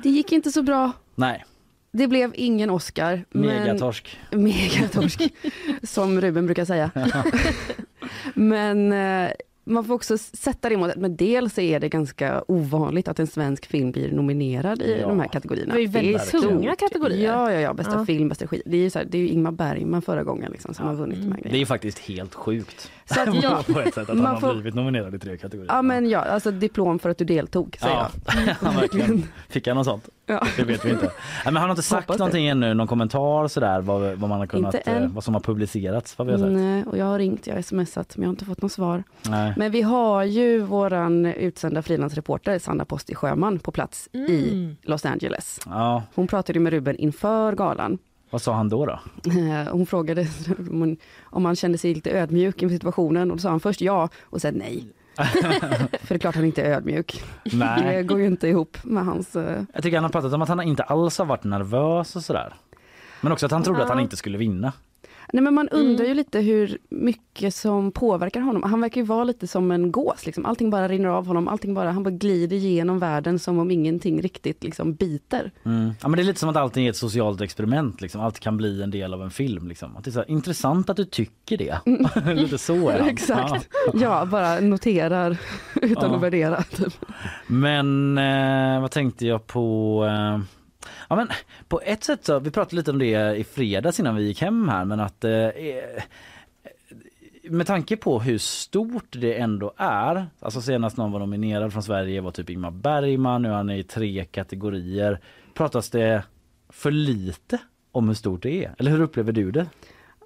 Det gick inte så bra. Nej, Det blev ingen Oscar. men- megatorsk. Megatorsk, som Ruben brukar säga. men eh, man får också sätta det mot att men dels är det ganska ovanligt att en svensk film blir nominerad i Ja. de här kategorierna. Det är väldigt tunga kategorier. Ja, ja, ja, bästa Ja. film, bästa regi. Det är ju så här, det är ju Ingmar Bergman förra gången liksom, som har vunnit de här Det är faktiskt helt sjukt. Så att, ja, på ett sätt att man han får- har blivit nominerad i tre kategorier. ja, men ja, alltså diplom för att du deltog, säger Ja, jag. han verkligen. Fick han något sånt? Ja. Det vet vi inte. Nej, men han har inte sagt Hoppas det. någonting ännu, någon kommentar sådär vad, vad man har kunnat, Inte än. eh, vad som har publicerats, vad vi har sett. Nej, och jag har ringt, jag har smsat, men jag har inte fått något svar. Nej. Men vi har ju våran utsända frilansreporter Sanna Posti Sjöman på plats i Mm. Los Angeles. Ja, Hon pratade med Ruben inför galan. vad sa han då? då? Eh, Hon frågade om han kände sig lite ödmjuk inför situationen och då sa han först ja och sen nej. För det är klart han inte är ödmjuk. Det Nej. går ju inte ihop med hans... eh, Jag tycker han har pratat om att han inte alls har varit nervös och sådär. Men också att han trodde att han Ja. inte skulle vinna. Nej men man undrar ju lite hur mycket som påverkar honom. Han verkar ju vara lite som en gås, liksom. allting bara rinner av honom, allting bara, han bara glider igenom världen som om ingenting riktigt liksom biter. Mm. Ja, men det är lite som att allting är ett socialt experiment. Liksom. Allt kan bli en del av en film. Liksom. Att det är så här, intressant att du tycker det. lite så är. Exakt. Ja. Ja, bara noterar utan Ja. att värdera. Typ. Men eh, vad tänkte jag på? Eh, ja, men på ett sätt så, vi pratade lite om det i fredags innan vi gick hem här, men att eh, eh, med tanke på hur stort det ändå är, alltså senast någon var nominerad från Sverige var typ Ingmar Bergman, nu är han i tre kategorier. Pratas det för lite om hur stort det är? Eller hur upplever du det?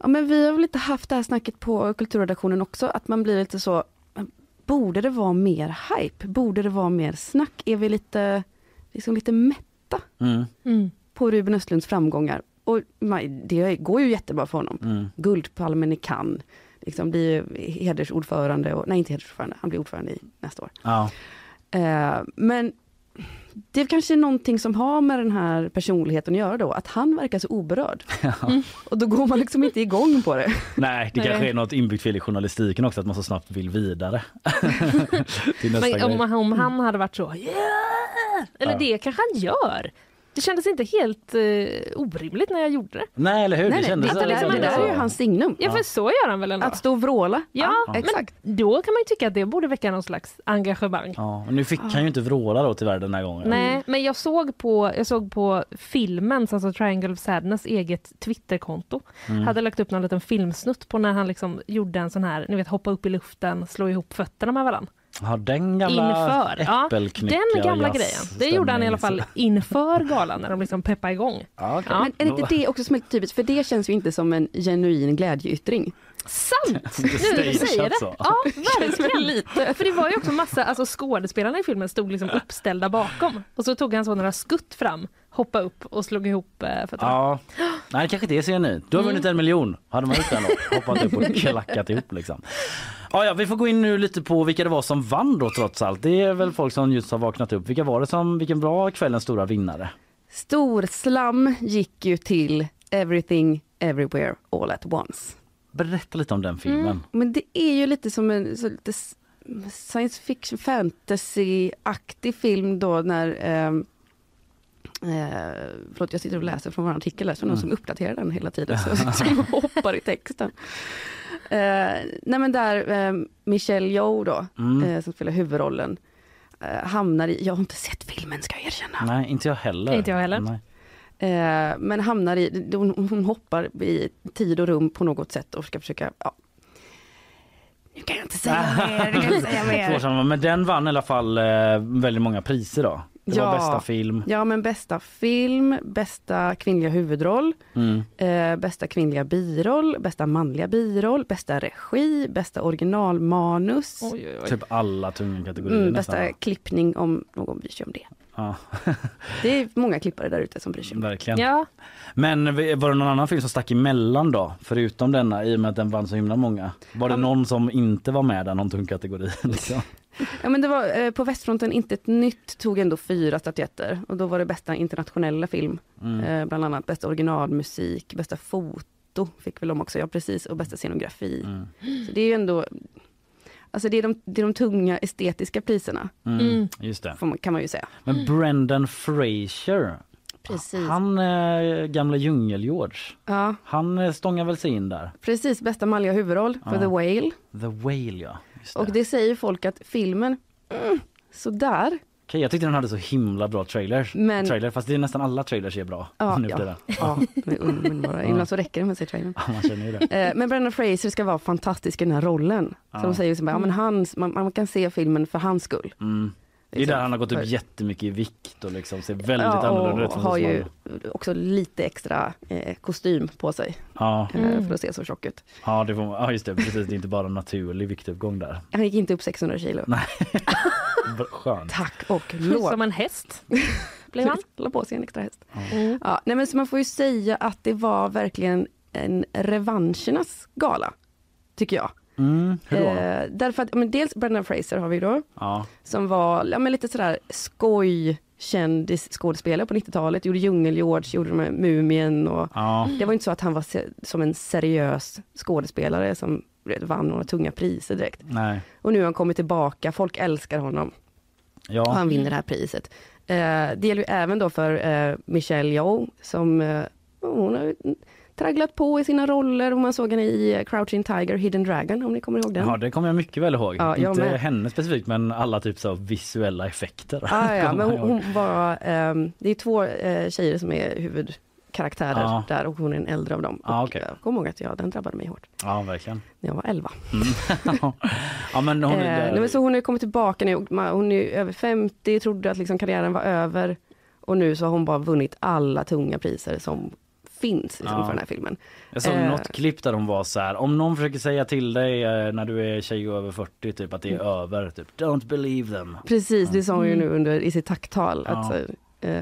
Ja, men vi har väl lite haft det här snacket på kulturredaktionen också, att man blir lite så, borde det vara mer hype? Borde det vara mer snack? Är vi lite, liksom lite mätta Mm, Mm. på Ruben Östlunds framgångar? Och det går ju jättebra för honom. mm. Guldpalmen i Cannes, liksom blir hedersordförande, och, nej inte hedersordförande, han blir ordförande i nästa år. Ja. Eh, men det är kanske är någonting som har med den här personligheten att göra då, att han verkar så oberörd. Mm. Och då går man liksom inte igång på det. Nej, det Nej. kanske är något inbyggt fel i journalistiken också att man så snabbt vill vidare. Men om, om han hade varit så yeah! Eller Ja. det kanske han gör. Det kändes inte helt eh, orimligt när jag gjorde det. Nej, eller hur? Nej, det kändes det, det, liksom det där är ju hans signum. Ja, för så gör han väl ändå? Att stå och vråla. Ja, Ja, men exakt. då kan man ju tycka att det borde väcka någon slags engagemang. Ja, och nu fick han ju inte vråla då tyvärr den här gången. Nej, men jag såg på, jag såg på filmens, alltså Triangle of Sadness eget Twitterkonto. Mm. Hade lagt upp någon liten filmsnutt på när han liksom gjorde en sån här, ni vet hoppa upp i luften, slå ihop fötterna med varandra. Ja, den gamla Inför. Den gamla grejen. Det gjorde han i alla fall inför galan när de liksom peppade igång. Ja, okej. Ja. Men är det inte det också som är typiskt? För det känns ju inte som en genuin glädjeyttring. Sant! Nu när du säger det. så. Ja, verkligen. lite. För det var ju också massa, alltså skådespelarna i filmen stod liksom uppställda bakom. Och så tog han så några skutt fram, hoppa upp och slog ihop eh, fötterna. Ja. Nej, kanske det ser ni. Du har vunnit en miljon. Hade man gjort det då? Hoppat upp och klackat ihop liksom. Ja, ja, vi får gå in nu lite på vilka det var som vann då trots allt. Det är väl folk som just har vaknat upp. Vilka var det som, vilken var kvällens stora vinnare? Storslam gick ju till Everything Everywhere All At Once. Berätta lite om den filmen. Men det är ju lite som en så lite science fiction fantasy-aktig film då när ehm, Eh, förlåt, jag sitter och läser från vår artikel så någon Mm. som uppdaterar den hela tiden, så som hoppar i texten. Eh, nej men där eh, Michelle Yeoh då, Mm. eh, som spelar huvudrollen, eh, hamnar i, jag har inte sett filmen ska jag erkänna. Nej, inte jag heller. Inte jag heller. Nej. Men hamnar i, hon, hon hoppar i tid och rum på något sätt och ska försöka, ja. Nu kan jag inte säga mer, kan jag inte säga mer. Men den vann i alla fall väldigt många priser då. Det var Ja. bästa film. Ja men bästa film, bästa kvinnliga huvudroll, Mm. eh, bästa kvinnliga biroll, bästa manliga biroll, bästa regi, bästa originalmanus, Oj, oj, oj. Typ alla tunga kategorier mm, nästan. bästa klippning om någon bryr sig om det. Ja, Det är många klippare där ute som bryr sig verkligen. Ja, Men var det någon annan film som stack emellan då? Förutom denna i och med att den vann så himla många. Var det någon som inte var med där, någon tung kategori? Liksom? Ja, men det var, eh, på västfronten Inte ett nytt tog ändå fyra statyetter och då var det bästa internationella film. Mm. Eh, bland annat bästa originalmusik, bästa foto fick väl de också, ja precis, och bästa scenografi. Mm. Så det är ju ändå, alltså det är de, det är de tunga estetiska priserna, Mm. Mm. Just det. man, kan man ju säga. Men Brendan Fraser, Precis. han eh, gamla djungel-George, Ja, han eh, stångar väl sig in där? precis, bästa manliga huvudroll för Ja. The Whale. The Whale ja. Det. Och det säger folk att filmen, mm, sådär. Okej, jag tyckte den hade så himla bra trailers. Men- Trailer, fast det är nästan alla trailers är bra Ja, nu ja. Ja, de är un- underbara. Ibland så räcker det med se trailern. Ja, man känner det. Eh, Men Brendan Fraser ska vara fantastisk i den här rollen. Så Ja. de säger så bara, ja, men hans, man, man kan se filmen för hans skull. Mm. Det är Liksom. där han har gått upp För- jättemycket i vikt och liksom ser väldigt Ja, annorlunda ut. har ju också lite extra eh, kostym på sig Ja, eh, Mm. för att se så tjock ut. ja, det får man, ja, just det. Precis, det är inte bara en naturlig viktuppgång där. Han gick inte upp 600 kilo. Nej. Skönt. Tack och lov. som en häst blev han. La på sig en extra häst. Mm. Ja, nej, men så man får ju säga att det var verkligen en revanschernas gala. Tycker jag. Mm, hur då? Eh, därför att, men dels Brendan Fraser har vi då. Ja, som var ja, men lite sådär skoj kändisskådespelare på 90-talet, gjorde Djungel-George, gjorde de här Mumien och ja, det var inte så att han var se- som en seriös skådespelare som vann några tunga priser direkt. nej. Och nu har han kommit tillbaka, folk älskar honom och Ja, han vinner det här priset. Eh, det gäller ju även då för eh, Michelle Yeoh som eh, hon har tragglat på i sina roller och man såg henne i eh, Crouching Tiger, Hidden Dragon om ni kommer ihåg den. ja, det kommer jag mycket väl ihåg. Ja, jag inte med. henne specifikt men alla typ så visuella effekter. Ah, ja, men jag hon, hon var, ehm, det är två eh, tjejer som är huvudkaraktärer Ja. där och hon är den äldre av dem. Ah, och okej. jag kommer ihåg att ja, den drabbade mig hårt Ja, verkligen. när jag var 11. Mm. ja, men hon eh, är nej, men så hon har kommit tillbaka nu, hon är över 50, trodde att liksom karriären var över och nu så har hon bara vunnit alla tunga priser som finns liksom, Ja. för den här filmen. Jag såg Eh. något klipp där de var så här. Om någon försöker säga till dig eh, när du är tjej och över 40 typ att det är över. Typ, Don't believe them. Precis, det sa hon ju Mm. nu under, i sitt tacktal. Ja. Att, eh,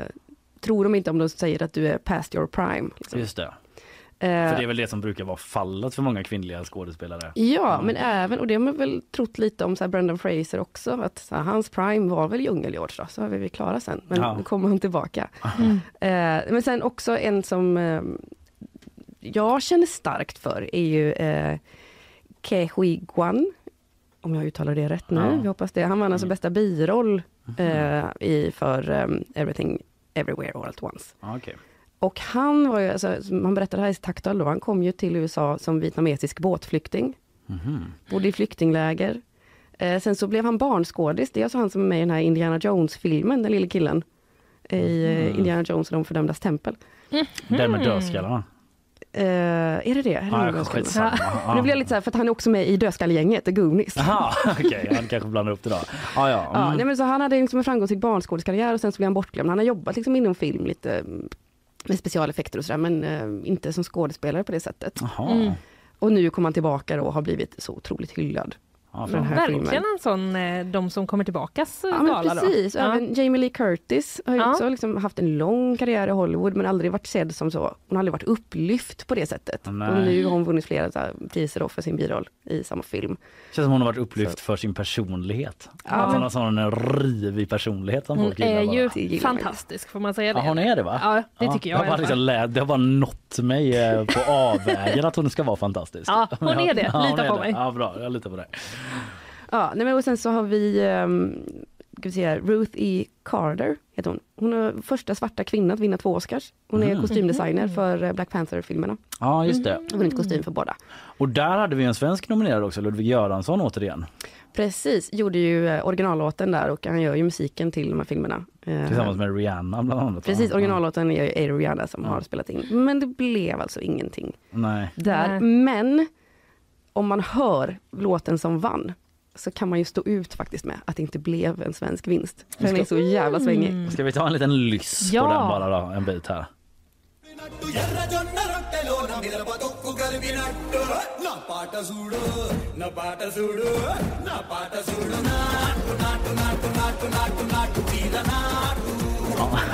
tror de inte om de säger att du är past your prime. Liksom. Just det. Eh, För det är väl det som brukar vara fallet för många kvinnliga skådespelare. Ja, men även, och det har man väl trott lite om så här Brendan Fraser också, att så här, hans prime var väl Djungel-George då, så är vi klara sen. Men Ja. nu kommer han tillbaka. Mm. Eh, men sen också en som eh, jag känner starkt för är ju eh, Ke Huy Guan, om jag uttalar det rätt nu, Ja. jag hoppas det. Han vann alltså Mm. bästa biroll eh, i, för eh, Everything Everywhere All At Once. Ah, okej. Och han var ju, alltså, som han berättade här i Taktal då, han kom ju till USA som vietnamesisk båtflykting. Mhm. Bodde i flyktingläger. Eh, sen så blev han barnskådis, det är alltså han som är med i den här Indiana Jones-filmen, den lille killen. I eh, Mhm. Indiana Jones och de fördömdas tempel. Den med dödskallarna. Eh, är det det? Är det nog dödskallar? skitsamma. Nu blir jag lite så här, för att han är också med i Dödskallegänget, The Goonies. Jaha, okej, han kanske blandar upp det då. Ah, ja, mm. nej, men så han hade liksom en framgångsrik barnskådiskarriär och sen så blev han bortglömd. Han har jobbat liksom inom film lite mm, med specialeffekter och sådär, men eh, inte som skådespelare på det sättet. Mm. Och nu kom han tillbaka då och har blivit så otroligt hyllad. Ja, för den här Verkligen filmen. en sån, eh, de som kommer tillbakas Ja, men gala då. precis. Ja. Även Jamie Lee Curtis har ju Ja. också liksom haft en lång karriär i Hollywood men aldrig varit sedd som så. Hon har aldrig varit upplyft på det sättet. Nej. Och nu har hon vunnit flera så här, priser då för sin biroll i samma film. Känns som hon har varit upplyft för sin personlighet. Ja. Att hon har sån rivig personlighet som Hon folk gillar är bara. ju ju. fantastisk, får man säga det? Ja, hon är det va? Ja, det tycker jag har bara alla liksom lä- Det har bara nått mig eh, på avvägen att hon ska vara fantastisk. Ja, hon är det. Lita är på det. mig. Ja, bra. Jag litar på dig. Ja, nej, men och sen så har vi um, vi se Ruth E. Carter, heter hon. Hon är första svarta kvinnan att vinna två Oscars. Hon är Mm. kostymdesigner för eh, Black Panther-filmerna. Ja, just det. Hon har vunnit kostym för båda. Och där hade vi en svensk nominerad också, Ludvig Göransson återigen. Precis, gjorde ju eh, originallåten där och han gör ju musiken till de här filmerna. Eh, Tillsammans med Rihanna bland annat. Precis, originallåten är ju Rihanna som Ja. har spelat in. Men det blev alltså ingenting Nej. där. Nej. Men om man hör låten som vann så kan man ju stå ut faktiskt med att det inte blev en svensk vinst. För den är så jävla svängig. Mm. Ska vi ta en liten lyss Ja. på den bara då, en bit här?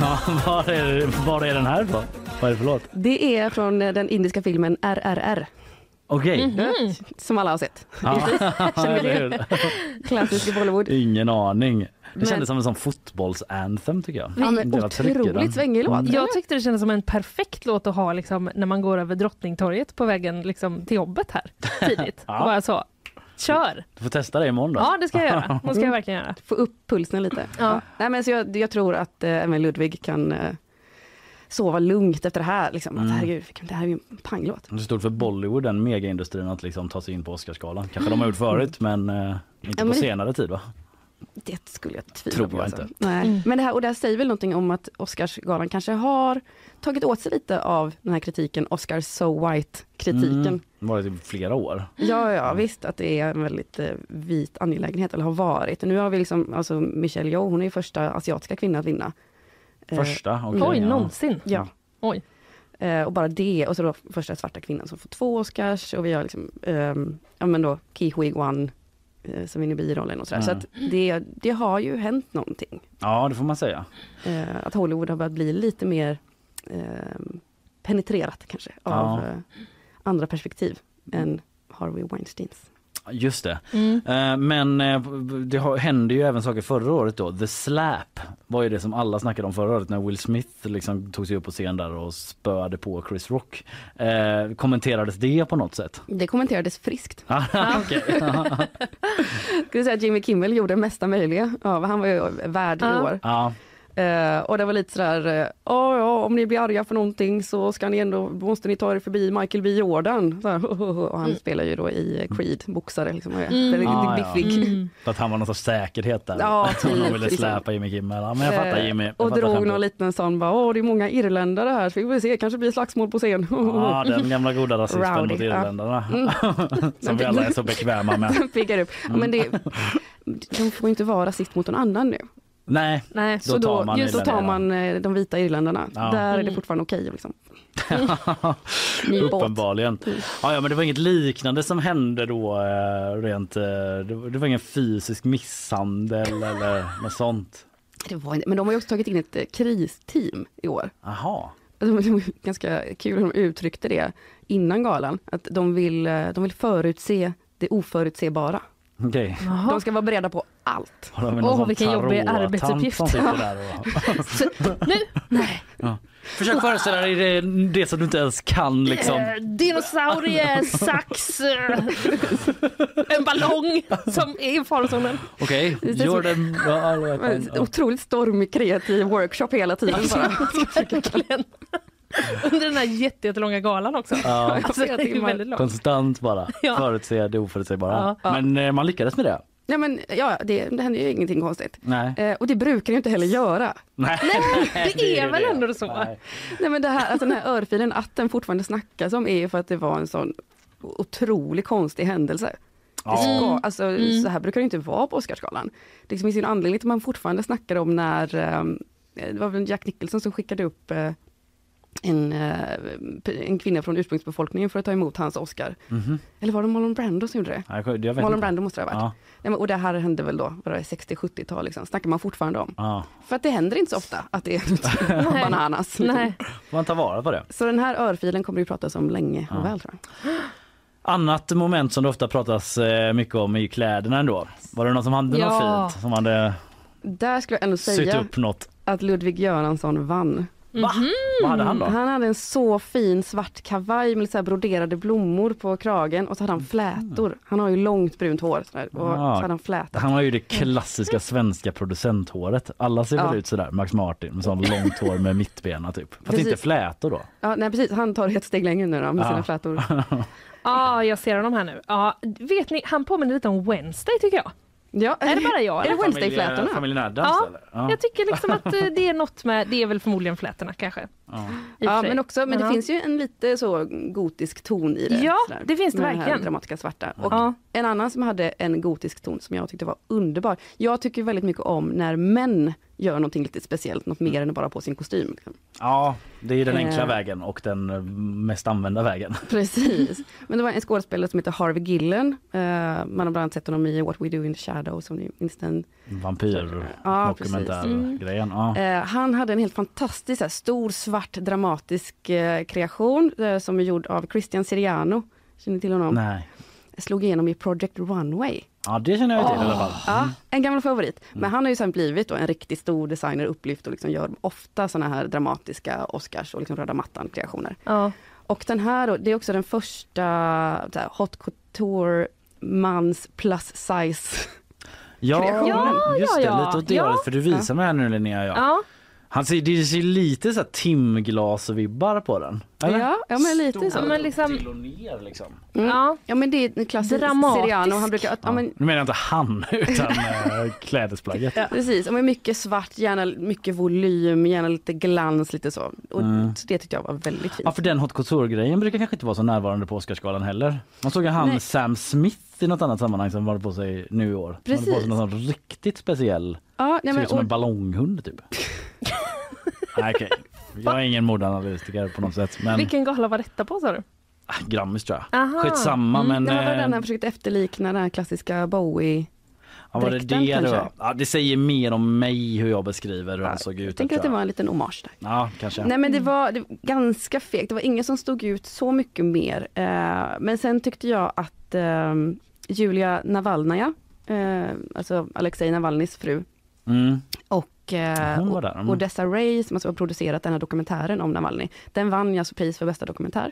Ja, var, är, var är den här på? Vad är det för låt? Det är från den indiska filmen RRR. Okej. Mhm. Som alla har sett. Ja? Klassisk Bollywood. Ingen aning. Det Men- kändes som en sån fotbolls-anthem tycker jag. Ja, men otroligt svängig låt. Jag tyckte det kändes som en perfekt låt att ha liksom, när man går över Drottningtorget på vägen liksom, till jobbet här tidigt. Ja. Bara så, kör! Du får testa det imorgon då. Ja, det ska jag göra. Det ska jag verkligen göra. Få upp pulsen lite. Ja. Nej, men så jag, jag tror att eh, även Ludvig kan eh, sova lugnt efter det här. Liksom. Att, Mm. herregud, det här är ju en panglåt. Det är stort för Bollywood, den megaindustrin, att liksom ta sig in på Oscarsgalan. Kanske de har gjort förut men eh, inte Ja, på men det- senare tid va? Det skulle jag tvivla Tror på. jag alltså. inte. Nej. Mm. Men det här, och det här säger väl någonting om att Oscarsgalan kanske har tagit åt sig lite av den här kritiken, Oscar so white-kritiken. Mm, varit i flera år. Ja, ja, visst att det är en väldigt eh, vit angelägenhet, eller har varit. Nu har vi liksom, alltså Michelle Yeoh, hon är ju första asiatiska kvinnan att vinna. Eh, Första, okej. Oj, ja. någonsin. Ja. Oj. Eh, och bara det, och så då första svarta kvinnan som får två Oscars och vi har liksom, ehm, ja men då Ki Hui Wan eh, som vinner birollen och sådär. Så Mm. att det, det har ju hänt någonting. Ja, det får man säga. Eh, att Hollywood har börjat bli lite mer ehm, penetrerat kanske av Ja. eh, andra perspektiv än Harvey Weinsteins. Just det. Mm. Eh, Men eh, det hände ju även saker förra året då. The Slap var ju det som alla snackade om förra året när Will Smith liksom tog sig upp på scen där och spöade på Chris Rock. Eh, kommenterades det på något sätt? Det kommenterades friskt. Ah. Skulle säga att Jimmy Kimmel gjorde mesta möjliga. Ja, han var ju värd i år. ja, Eh, och det var lite sådär, eh, ja ja om ni blir arga för någonting så ska ni ändå, måste ni ta er förbi Michael B Jordan. Så här, och han Mm. spelar ju då i eh, Creed, boxare liksom, Mm. väldigt Ah, ja. biffig. Mm. för att han var någon sorts säkerhet där. Ja, typ, ville liksom. släpa Jimmy Kimmel. Ja, men jag fattar Eh, Jimmy. Jag och fattar drog skämtet. någon liten sån bara, åh det är många irländare här så vi får se, kanske blir slagsmål på scen. Ja, den gamla goda rasisten Rowdy, mot ja. irländarna. Mm. Som vi alla är så bekväma med. Piggar upp. Ja, men det, de får inte vara rasist mot någon annan nu. Nej, Nej. Så tar då, man just då tar man eh, de vita irländarna. Ja. Där är det Mm. fortfarande okej. liksom. Ny båt. Uppenbarligen. Mm. Ja, ja, men det var inget liknande som hände då eh, rent. eh, Det var, ingen fysisk misshandel eller något sånt. Det var, inte- men de har ju också tagit in ett kristeam i år. Alltså, Det var ganska kul hur de uttryckte det innan galan. Att de vill, de vill förutse det oförutsebara. Okej. De ska vara beredda på allt. Åh, sån vilken jobbig arbetsuppgift. och... Nu, nej. ja. Försök föreställa dig det, det som du inte ens kan liksom. Eh, dinosaurie, sax, eh, en ballong som är i farozonen. Okej, så- gör den... Ja. Otroligt stormig kreativ workshop hela tiden bara. Under den här jätte- jättelånga galan också. Ja. Alltså, det är väldigt långt. Konstant bara. Ja. Förutse det oförutsägbara. Ja. Men eh, man lyckades med det. Ja, men, ja, det, det händer ju ingenting konstigt. Nej. Eh, och det brukar ju inte heller göra. Nej, Det är väl ändå så? Nej. Nej, men det här, alltså, den här örfilen, att den fortfarande snackas om är ju för att det var en sån otroligt konstig händelse. Det Ja. ska, alltså, Så här brukar det inte vara på Oscarsgalan. Det finns ju en anledning till att man fortfarande snackar om när, eh, det var väl Jack Nicholson som skickade upp eh, en, eh, en kvinna från ursprungsbefolkningen för att ta emot hans Oscar. Mhm. Eller var det Marlon Brando som gjorde det? Jag Marlon. Brando måste det ha varit. Ja. Nej, och det här hände väl då, vad var det 60-70-tal liksom, snackar man fortfarande om. Ja. För att det händer inte så ofta att det är bananas. liksom. Nej. Man tar vara på det. Så den här örfilen kommer det pratas om länge och Ja. väl tror jag. Annat moment som det ofta pratas eh, mycket om är ju kläderna ändå. Var det någon som hade Ja. något fint? Som hade Där skulle jag ändå säga att Ludvig Göransson vann. Va? Vad hade han då? Han hade en så fin svart kavaj med lite så här broderade blommor på kragen och så hade han flätor. Han har ju långt brunt hår sådär, och Ah. så hade han flätor. Han har ju det klassiska svenska producenthåret. Alla ser väl Ja. ut sådär, Max Martin med sån långt hår med mittbena typ. Fast Precis. inte flätor då. Ja, nej precis, han tar ett steg längre nu då med Ja. sina flätor. Ja, jag ser honom här nu. Ja, vet ni, han påminner lite om Wednesday tycker jag. Ja, Är det bara jag? Är det Eller? Wednesday-flätorna? Familjen Addams Ja. eller? Ja. Jag tycker liksom att eh, det är något med, det är väl förmodligen flätorna kanske. Ja. Ja, men också, men det finns ju en lite så gotisk ton i det. Ja, sådär, det finns det med här verkligen. dramatiska svarta. Och Ja. En annan som hade en gotisk ton som jag tyckte var underbar. Jag tycker väldigt mycket om när män gör någonting lite speciellt, något mer än att bara på sin kostym. liksom. ja, det är den enkla Eh. vägen och den eh, mest använda vägen. Precis. Men det var en skådespelare som heter Harvey Gillen. Eh, man har bland annat sett honom i What We Do In The Shadows, om ni minns den. Vampyr Ja. Mm. grejen. Ja. Eh, han hade en helt fantastisk här, stor svart dramatisk eh, kreation eh, som är gjord av Christian Siriano. Känner ni till honom? Nej. Slog igenom i Project Runway. Ja, det känner jag till i alla fall. Ja, en gammal favorit. Men han har ju sen blivit då en riktigt stor designer, upplyft och liksom gör ofta såna här dramatiska Oscars och liksom röda mattan kreationer. Ja. Och den här då, det är också den första så här, hot couture mans plus size. Ja, kreationen. just det. ja, Lite åt det ja. För du visar mig här nu Linnea. Ja. Ja. Han ser, det ser lite så här timglasvibbar på den. Eller? Ja, ja men lite Ja, så. men liksom, Till och ner liksom. Mm. ja. Ja men det är en klassisk Dramatisk. Han brukar, ja, men, Nu menar jag inte han utan äh, klädesplagget. Precis, och med mycket svart, gärna mycket volym, gärna lite glans, lite så. Och Mm. Det tyckte jag var väldigt fint. Ja för den hot couture-grejen brukar kanske inte vara så närvarande på Oscarsgalan heller. Man såg ju han Nej. Sam Smith i något annat sammanhang som var på sig nu i år. Han hade på sig Precis. någon riktigt speciell, ja, nej, ser men, ut som och, en ballonghund typ. Nej okej, jag är ingen modeanalytiker på något sätt men Vilken gala var detta på sa du? ah, Grammis tror jag. Aha. Skitsamma Mm. men... det var väl eh, den han försökte efterlikna den här klassiska Bowie. ja, var det dräkten det det kanske? var? Ja, det säger mer om mig hur jag beskriver hur han såg ut. Jag tänker att det var en liten hommage där. Ja kanske. Nej men det var, det var ganska fegt, det var ingen som stod ut så mycket mer. Eh, men sen tyckte jag att eh, Julia Navalnaja, eh, alltså Alexej Navalnys fru, Mm. och, eh, Hon var där, mm. och Odessa Ray som alltså har producerat den här dokumentären om Navalny. Den vann ju alltså pris för bästa dokumentär.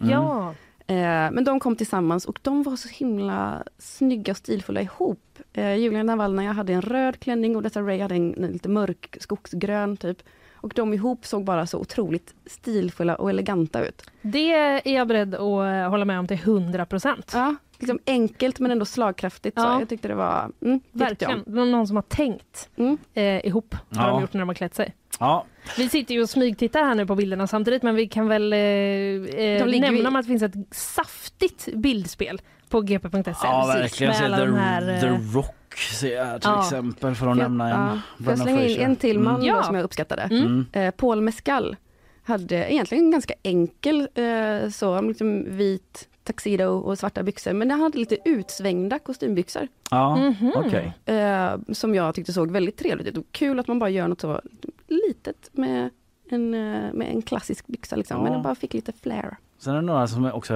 Mm. Ja. Eh, men de kom tillsammans och de var så himla snygga och stilfulla ihop. Eh, Julia Navalnaja hade en röd klänning och Odessa Ray hade en, lite mörk skogsgrön typ. Och de ihop såg bara så otroligt stilfulla och eleganta ut. Det är jag beredd att eh, hålla med om till 100 procent. Ja, liksom enkelt men ändå slagkraftigt. Så Ja. jag tyckte det var, mm, Verkligen. någon som har tänkt Mm. eh, ihop vad Ja. de gjort när de har klätt sig. Ja, Vi sitter ju och smygtittar här nu på bilderna samtidigt men vi kan väl eh, eh, nämna om att det finns ett saftigt bildspel på gp.se. ja verkligen. Med Så alla the, de här, the eh, Rock ser jag till Ja. exempel för att jag- nämna en. ja, Får jag slänga in en till man Mm. Som jag uppskattade? Mm. Eh, Paul Mescal hade egentligen en ganska enkel eh, så, liksom vit tuxedo och svarta byxor. Men han hade lite utsvängda kostymbyxor. Ja, Mhm. okej. Eh, som jag tyckte såg väldigt trevligt ut. Och kul att man bara gör något så litet med en, eh, med en klassisk byxa liksom. Men Ja. den bara fick lite flair. Sen är det några som också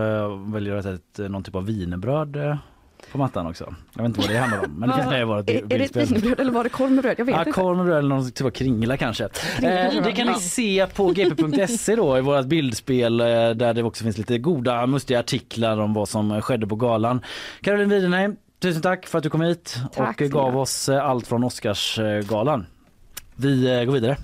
väljer att äta ett, någon typ av wienerbröd eh, på mattan också. Jag vet inte vad det handlar om men det med i vårt Är, är det ett eller var det korv med bröd? Jag vet Ja, inte. korv med bröd eller någon typ av kringla kanske. Kringla Eh, det kan ni se på gp.se då i vårt bildspel eh, där det också finns lite goda mustiga artiklar om vad som skedde på galan. Caroline Widenheim, tusen tack för att du kom hit Tack och eh, gav oss eh, allt från Oscarsgalan. Vi eh, går vidare.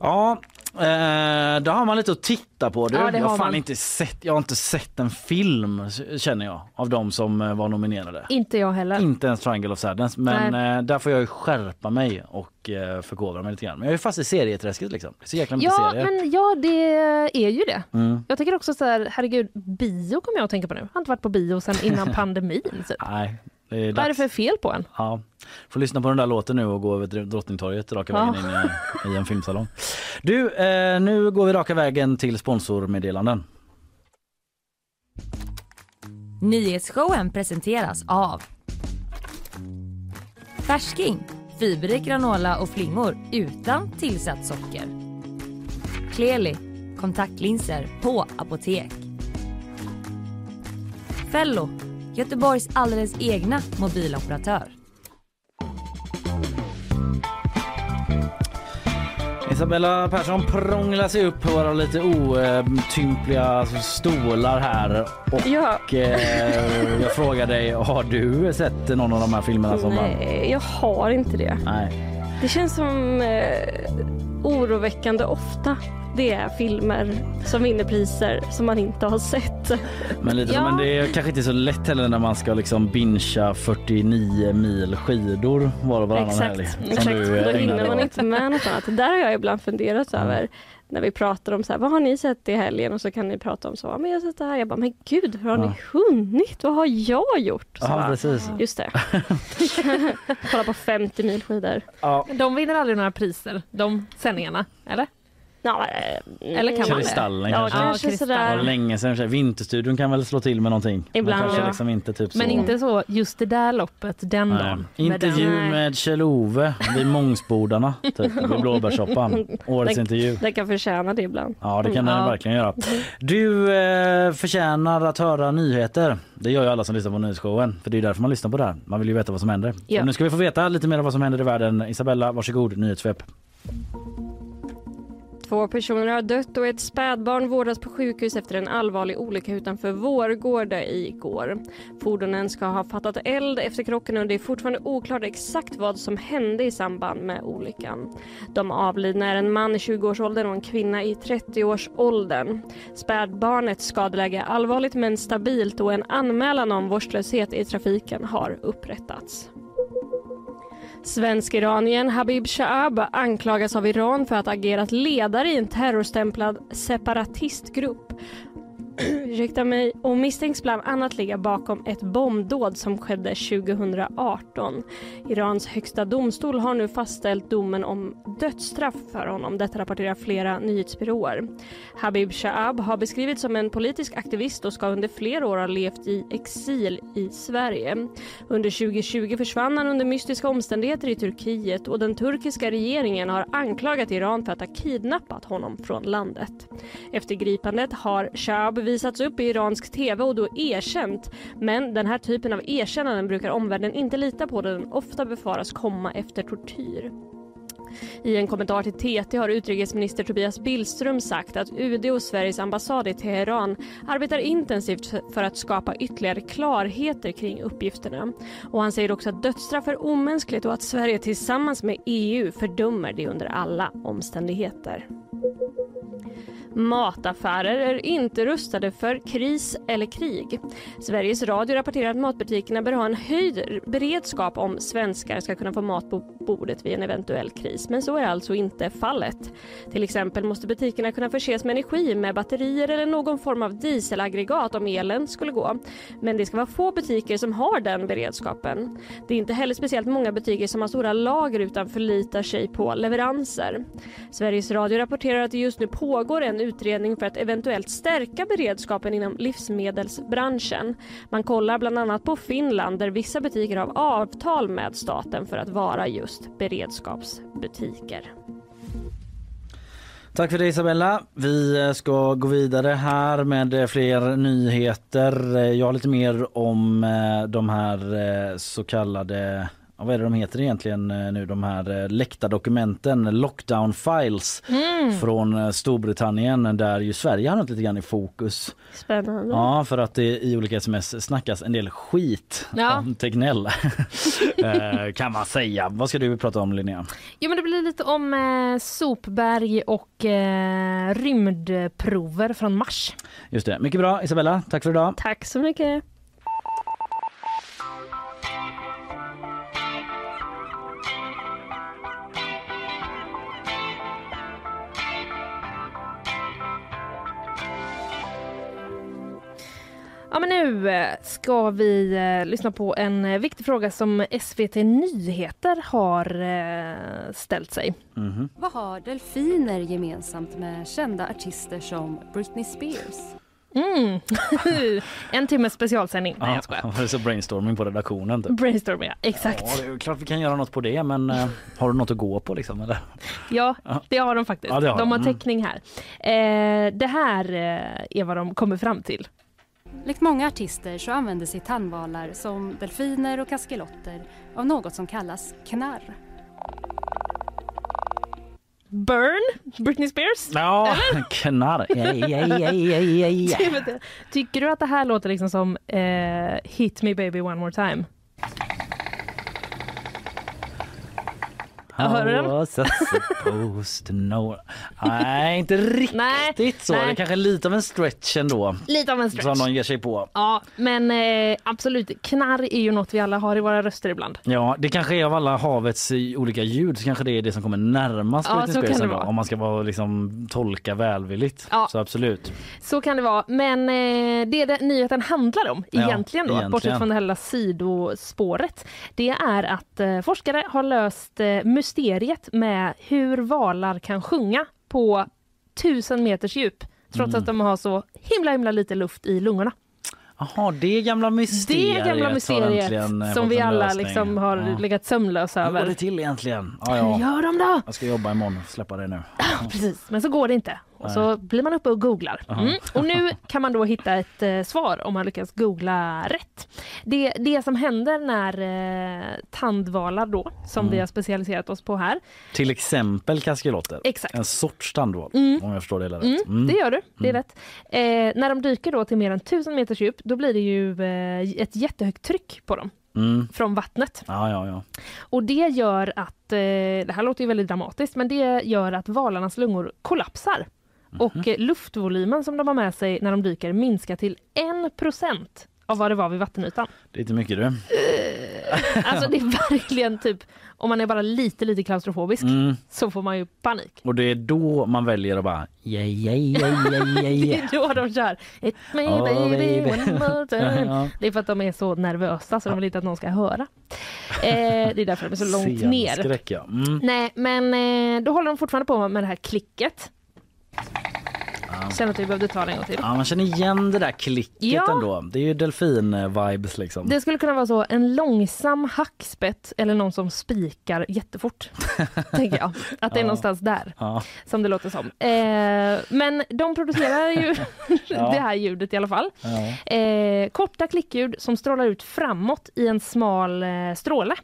Ja, eh, då har man lite att titta på. Du. Ja, jag, har fan man. inte sett, jag har inte sett en film känner jag av de som eh, var nominerade. Inte jag heller. Inte ens Triangle of Sadness men eh, där får jag ju skärpa mig och eh, förkovra mig lite grann. Men jag är fast i serieträsket liksom. Det är så jäkla mycket Ja, serier. men ja, det är ju det. Mm. Jag tänker också så här, herregud, bio kommer jag att tänka på nu. Jag har inte varit på bio sedan innan pandemin. Typ. Nej, det är Vad är det för fel på en? Ja. Får lyssna på den där låten nu och gå över till Drottningtorget raka Ja. vägen in i, i en filmsalong. Du, eh, nu går vi raka vägen till sponsormeddelanden. Nyhetsshowen presenteras av Färsking, fiberrik granola och flingor utan tillsatt socker. Kleli, kontaktlinser på apotek. Fello, Göteborgs alldeles egna mobiloperatör. Isabella Persson prånglar sig upp på våra lite otympliga stolar här och Ja. eh, jag frågar dig, har du sett någon av de här filmerna som? Nej, jag har inte det. Nej. Det känns som eh, oroväckande ofta det är filmer som vinner priser som man inte har sett. Men, lite, Ja. men det är kanske inte så lätt heller när man ska liksom bingea 49 mil skidor var och varannan helg. Exakt, som exakt. du, eh, då hinner man inte med något annat. Där har jag ibland funderat över när vi pratar om så här, vad har ni sett i helgen? Och så kan ni prata om så, "Ja, men jag har sett det här. Jag bara, men gud, hur har Ja. ni hunnit? Vad har jag gjort? Så Ja, bara, precis. Just det. Kolla på 50 mil skidor. Ja. De vinner aldrig några priser, de sändningarna, eller? Ja, Eller kan man det? Kristallen Ja, kanske. kanske. Det var sådär. länge sedan. Vinterstudion kan väl slå till med någonting. Ibland, men kanske ja. liksom inte typ så. Men inte så just det där loppet den Nej. dagen. med Intervju den. med Kjell-Ove vid Mångsbodarna, typ, vid Blåbärssoppan. Årets Den- intervju. Den kan förtjäna det ibland. Ja, det kan den Ja. verkligen göra. Du eh, förtjänar att höra nyheter. Det gör ju alla som lyssnar på nyhetsshowen. För det är därför man lyssnar på det här. Man vill ju veta vad som händer. Ja. Så nu ska vi få veta lite mer om vad som händer i världen. Isabella, varsågod, nyhetssvep. Två personer har dött och ett spädbarn vårdas på sjukhus efter en allvarlig olycka utanför Vårgårda igår. Fordonen ska ha fattat eld efter krocken och det är fortfarande oklart exakt vad som hände i samband med olyckan. De avlidna är en man i 20-årsåldern och en kvinna i 30-årsåldern. Spädbarnets skadeläge är allvarligt men stabilt och en anmälan om vårdslöshet i trafiken har upprättats. Svensk-iranien Habib Shahab anklagas av Iran för att ha agerat ledare i en terrorstämplad separatistgrupp ursäkta mig, och misstänks bland annat ligga bakom ett bombdåd som skedde 2018. Irans högsta domstol har nu fastställt domen om dödsstraff för honom. Detta rapporterar flera nyhetsbyråer. Habib Shaab har beskrivits som en politisk aktivist och ska under flera år ha levt i exil i Sverige. Under 2020 försvann han under mystiska omständigheter i Turkiet och den turkiska regeringen har anklagat Iran för att ha kidnappat honom från landet. Efter gripandet har Shaab visats upp i iransk tv och då erkänt. Men den här typen av erkännanden brukar omvärlden inte lita på då den ofta befaras komma efter tortyr. I en kommentar till TT har utrikesminister Tobias Billström sagt att UD och Sveriges ambassad i Teheran arbetar intensivt för att skapa ytterligare klarheter kring uppgifterna. Och han säger också att dödsstraff är omänskligt och att Sverige tillsammans med EU fördömer det under alla omständigheter. Mataffärer är inte rustade för kris eller krig. Sveriges Radio rapporterar att matbutikerna bör ha en höjd beredskap om svenskar ska kunna få mat på bordet vid en eventuell kris, men så är alltså inte fallet. Till exempel måste butikerna kunna förses med energi med batterier eller någon form av dieselaggregat om elen skulle gå. Men det ska vara få butiker som har den beredskapen. Det är inte heller speciellt många butiker som har stora lager utan förlitar sig på leveranser. Sveriges Radio rapporterar att det just nu pågår en en utredning för att eventuellt stärka beredskapen inom livsmedelsbranschen. Man kollar bland annat på Finland där vissa butiker har avtal med staten för att vara just beredskapsbutiker. Tack för det Isabella. Vi eh, ska gå vidare här med eh, fler nyheter. Eh, jag har lite mer om de här så kallade vad är det de heter egentligen eh, nu de här eh, läckta dokumenten, lockdown files Mm. från eh, Storbritannien där ju Sverige hamnat lite grann i fokus. Spännande. Ja, för att det i olika sms snackas en del skit Ja. om Tegnell kan man säga. Vad ska du prata om Linnea? Jo men det blir lite om eh, sopberg och eh, rymdprover från Mars. Just det. Mycket bra Isabella, tack för idag. Tack så mycket. Ja men nu eh, ska vi eh, lyssna på en eh, viktig fråga som SVT Nyheter har eh, ställt sig. Mhm. Vad har delfiner gemensamt med kända artister som Britney Spears? Mm. en timme specialsändning. Nej jag skojar. Ja, det är så brainstorming på redaktionen. Typ. Brainstorm ja, exakt. Ja, det är klart vi kan göra något på det men eh, har du något att gå på liksom? Eller? Ja, det har de faktiskt. Ja, har de har de. Mm. täckning här. Eh, det här eh, är vad de kommer fram till. Likt många artister så använder sig tandvalar som delfiner och kaskelotter av något som kallas knarr. Burn, Britney Spears. Ja, knarr. Ja, ja, ja, ja, ja, ja. Jag vet inte. Tycker du att det här låter liksom som eh, Hit me baby one more time? Hör du den? Supposed to know. Nej, inte riktigt så. nej. Det är kanske lite av en stretch ändå. Lite av en stretch. Som någon ger sig på. Ja, men eh, absolut. Knarr är ju något vi alla har i våra röster ibland. Ja, det kanske är av alla havets eh, olika ljud så kanske det är det som kommer närmast Ja, så kan det vara. om man ska vara, liksom, tolka välvilligt. Ja. Så absolut. Så kan det vara. Men eh, det det nyheten handlar om Ja, egentligen då, egentligen. bortsett från det här sidospåret, det är att eh, forskare har löst eh, mysteriet med hur valar kan sjunga på tusen meters djup trots Mm. att de har så himla himla lite luft i lungorna. Jaha, det gamla mysteriet Det gamla mysteriet som vi alla liksom har Ja. legat sömnlösa Hur går över. det till egentligen? Ja, ja. gör de då? Jag ska jobba imorgon och släppa det nu. Precis, men så går det inte. Och så blir man uppe och googlar. Mm. Och nu kan man då hitta ett eh, svar om man lyckas googla rätt. Det, det som händer när eh, tandvalar då, som Mm. vi har specialiserat oss på här. Till exempel kaskelotter. Exakt. En sorts tandval Mm. om jag förstår det hela Mm, rätt. Mm. Det gör du, det är rätt. Eh, när de dyker då till mer än 1000 meters djup, då blir det ju eh, ett jättehögt tryck på dem Mm. från vattnet. Ja, ja, ja. Och det gör att, eh, det här låter ju väldigt dramatiskt, men det gör att valarnas lungor kollapsar. Mhm. Och eh, luftvolymen som de har med sig när de dyker minskar till 1% av vad det var vid vattenytan. Det är inte mycket du. Alltså det är verkligen typ, om man är bara lite lite klaustrofobisk Mm. så får man ju panik. Och det är då man väljer att bara ja, ja, ja, ja, ja, Det är då de kör It me Oh, baby, one more time. Det är för att de är så nervösa så de vill inte att någon ska höra. Eh, det är därför de är så långt ner. Scenskräck, ja. Mm. Nej, men eh, då håller de fortfarande på med det här klicket. Känner att vi behövde ta det en gång till. Ja, man känner igen det där klicket Ja. ändå. Det är ju delfin-vibes liksom. Det skulle kunna vara så en långsam hackspett eller någon som spikar jättefort. tänker jag. Att det är Ja. någonstans där Ja. som det låter som. Eh, men de producerar ju det här ljudet i alla fall. Eh, korta klickljud som strålar ut framåt i en smal eh, stråle.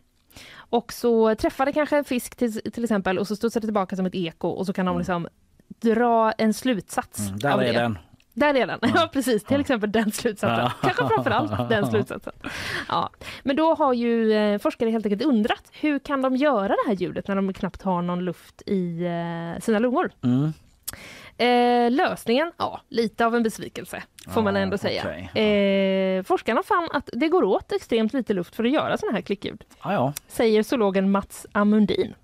Och så träffar det kanske en fisk till, till exempel och så studsar det tillbaka som ett eko och så kan de liksom dra en slutsats Mm, där av är det. den. Där är den, ja precis, till exempel den slutsatsen. Ja. Kanske framförallt den slutsatsen. Ja. Men då har ju eh, forskare helt enkelt undrat hur kan de göra det här ljudet när de knappt har någon luft i eh, sina lungor? Mm. Eh, lösningen? Ja, lite av en besvikelse får man ändå säga. okej. Eh, forskarna fann att det går åt extremt lite luft för att göra sådana här klickljud. Ja, ja. Säger zoologen Mats Amundin.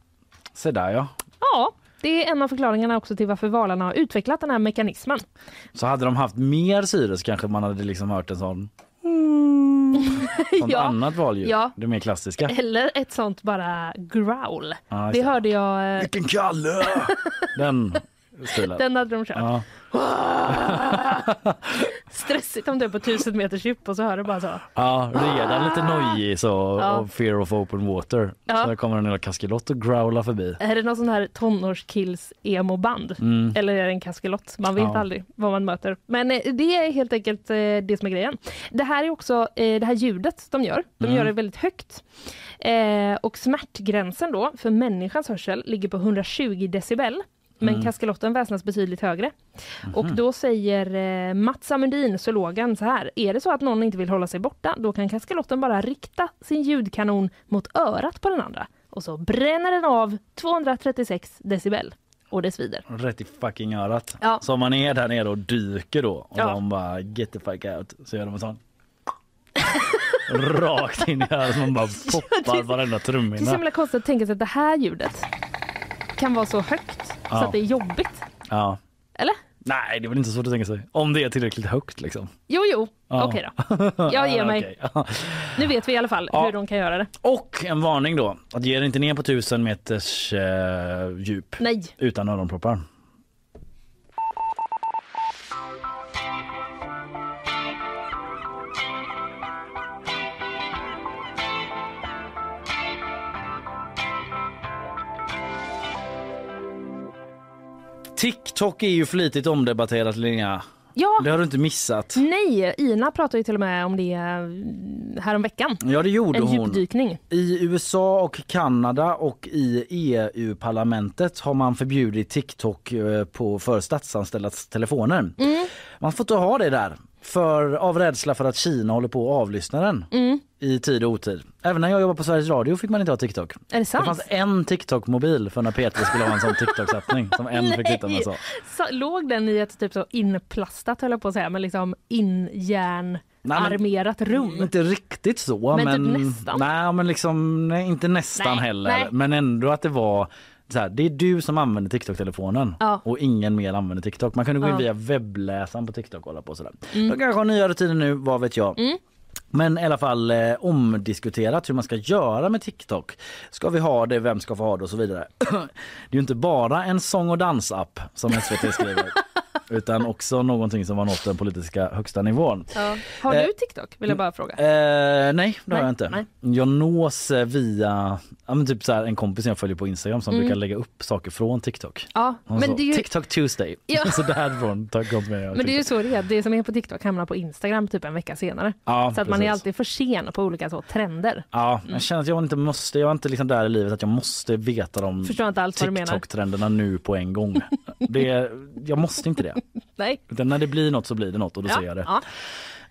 Se där ja. Ja, det är en av förklaringarna också till varför valarna har utvecklat den här mekanismen. Så hade de haft mer syre så kanske man hade liksom hört en sån Sånt Ja. annat valljud. Ja. Det mer klassiska. Eller ett sånt bara growl. Det det. hörde jag. eh, Vilken kalle! Den stilen. Den hade de kört. Ja. Stressigt om du är på tusen meters djup och så hör du bara så. ja, redan lite nojig så Ja. och fear of open water. Ja. Så kommer en lilla kaskelott och growlar förbi. Är det någon sån här tonårskills emo-band? Mm. Eller är det en kaskelott? Man vet Ja. aldrig vad man möter. Men eh, det är helt enkelt eh, det som är grejen. Det här är också eh, det här ljudet de gör. De Mm. gör det väldigt högt. Och smärtgränsen då för människans hörsel ligger på 120 decibel. Men Mm. kaskelotten väsnas betydligt högre. Och då säger eh, Mats Amundin, zoologen, så här. Är det så att någon inte vill hålla sig borta, då kan kaskelotten bara rikta sin ljudkanon mot örat på den andra. Och så bränner den av 236 decibel. Och det svider. Rätt i fucking örat. Ja. Så om man är där nere och dyker då och Ja. de bara get the fuck out så gör de en sån rakt in i örat man bara poppar varenda Det är så trumhinna. himla konstigt att tänka sig att det här ljudet kan vara så högt så att det är jobbigt. Ja. Eller? Nej, det är väl inte så svårt att tänka sig. Om det är tillräckligt högt liksom. Jo, jo. Ja. Okej då. Jag ger mig. Nu vet vi i alla fall Ja. hur de kan göra det. Och en varning då. Att ge er inte ner på tusen meters eh, djup Nej. utan öronproppar. TikTok är ju flitigt omdebatterat Linnea. Ja. Det har du inte missat. Nej, Ina pratade ju till och med om det mm, häromveckan. Ja, det gjorde En hon. djupdykning. I USA och Kanada och i EU-parlamentet har man förbjudit TikTok eh, på för statsanställdas telefoner. Mm. Man får inte ha det där för, av rädsla för att Kina håller på att avlyssna den Mm. i tid och otid. Även när jag jobbade på Sveriges Radio fick man inte ha TikTok. Är det sant? Det fanns en TikTok-mobil för när Peter skulle ha en sån TikTok-satsning som en fick titta med så. Så, låg den i ett typ så inplastat höll jag på att säga, men liksom injärnarmerat rum? Inte riktigt så. Men Men, typ nästan. Nej, men liksom, nej, inte nästan Nej, heller. nej. Men ändå att det var så här, det är du som använder TikTok-telefonen Ja. och ingen mer använder TikTok. Man kunde gå in Ja. via webbläsaren på TikTok och hålla på sådär. Mm. De kanske har nya rutiner nu, vad vet jag. Mm. Men i alla fall eh, omdiskuterat hur man ska göra med TikTok. Ska vi ha det, vem ska få ha det och så vidare. det är ju inte bara en sång och dansapp som SVT skriver. utan också någonting som har nått den politiska högsta nivån. Ja. Har Eh, du TikTok? Vill jag bara fråga. Eh, nej, det har jag inte. nej. Jag nås eh, via ja, men typ så här, en kompis jag följer på Instagram som Mm. brukar lägga upp saker från TikTok. Ja, Hon men är ju- TikTok Tuesday. Ja. så därifrån konsumerar jag Men det är ju så det är. Det som är på TikTok hamnar på Instagram typ en vecka senare. Ja, så att man är precis. alltid för sen på olika så trender. Ja, jag känner att jag inte måste, jag är inte liksom där i livet att jag måste veta de. TikTok-trenderna nu på en gång. Det, jag måste inte det. Nej. Utan när det blir något så blir det något och då Ja, ser jag det. ja.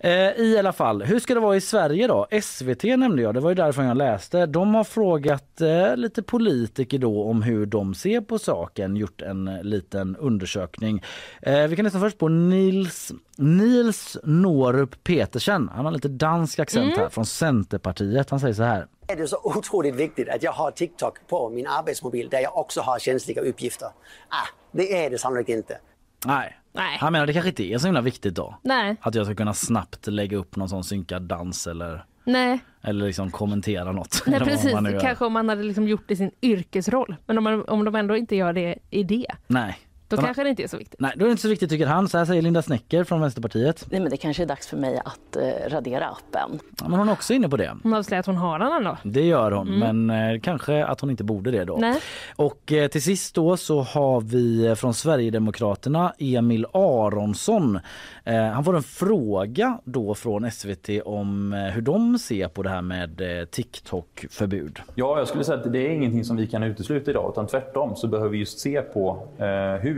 Eh, I alla fall, hur ska det vara i Sverige då? SVT nämnde jag, det var ju därifrån jag läste. De har frågat eh, lite politiker då om hur de ser på saken, gjort en liten undersökning. Eh, vi kan lyssna först på Nils, Nils Norup Petersen. Han har lite dansk accent Mm. här från Centerpartiet. Han säger så här. Det är så otroligt viktigt att jag har TikTok på min arbetsmobil där jag också har känsliga uppgifter. Ah, det är det sannolikt inte. Nej. Nej. Han menar det kanske inte är så himla viktigt då. Nej. Att jag ska kunna snabbt lägga upp någon sån synkad dans eller, Nej, eller liksom kommentera något. Nej precis. Kanske om man hade liksom gjort det i sin yrkesroll. Men om, man, om de ändå inte gör det i det, Nej. Då Han- kanske det inte är så viktigt. Nej, då är det inte så viktigt tycker han. Så här säger Linda Snecker från Vänsterpartiet. Nej, men det kanske är dags för mig att eh, radera appen. Ja, men hon är också inne på det. Hon avslöjar att hon har den ändå. Det gör hon, Mm. men eh, kanske att hon inte borde det då. Nej. Och eh, till sist då så har vi eh, från Sverigedemokraterna Emil Aronsson. Eh, han får en fråga då från SVT om eh, hur de ser på det här med eh, TikTok-förbud. Ja, jag skulle säga att det är ingenting som vi kan utesluta idag, utan tvärtom så behöver vi just se på eh,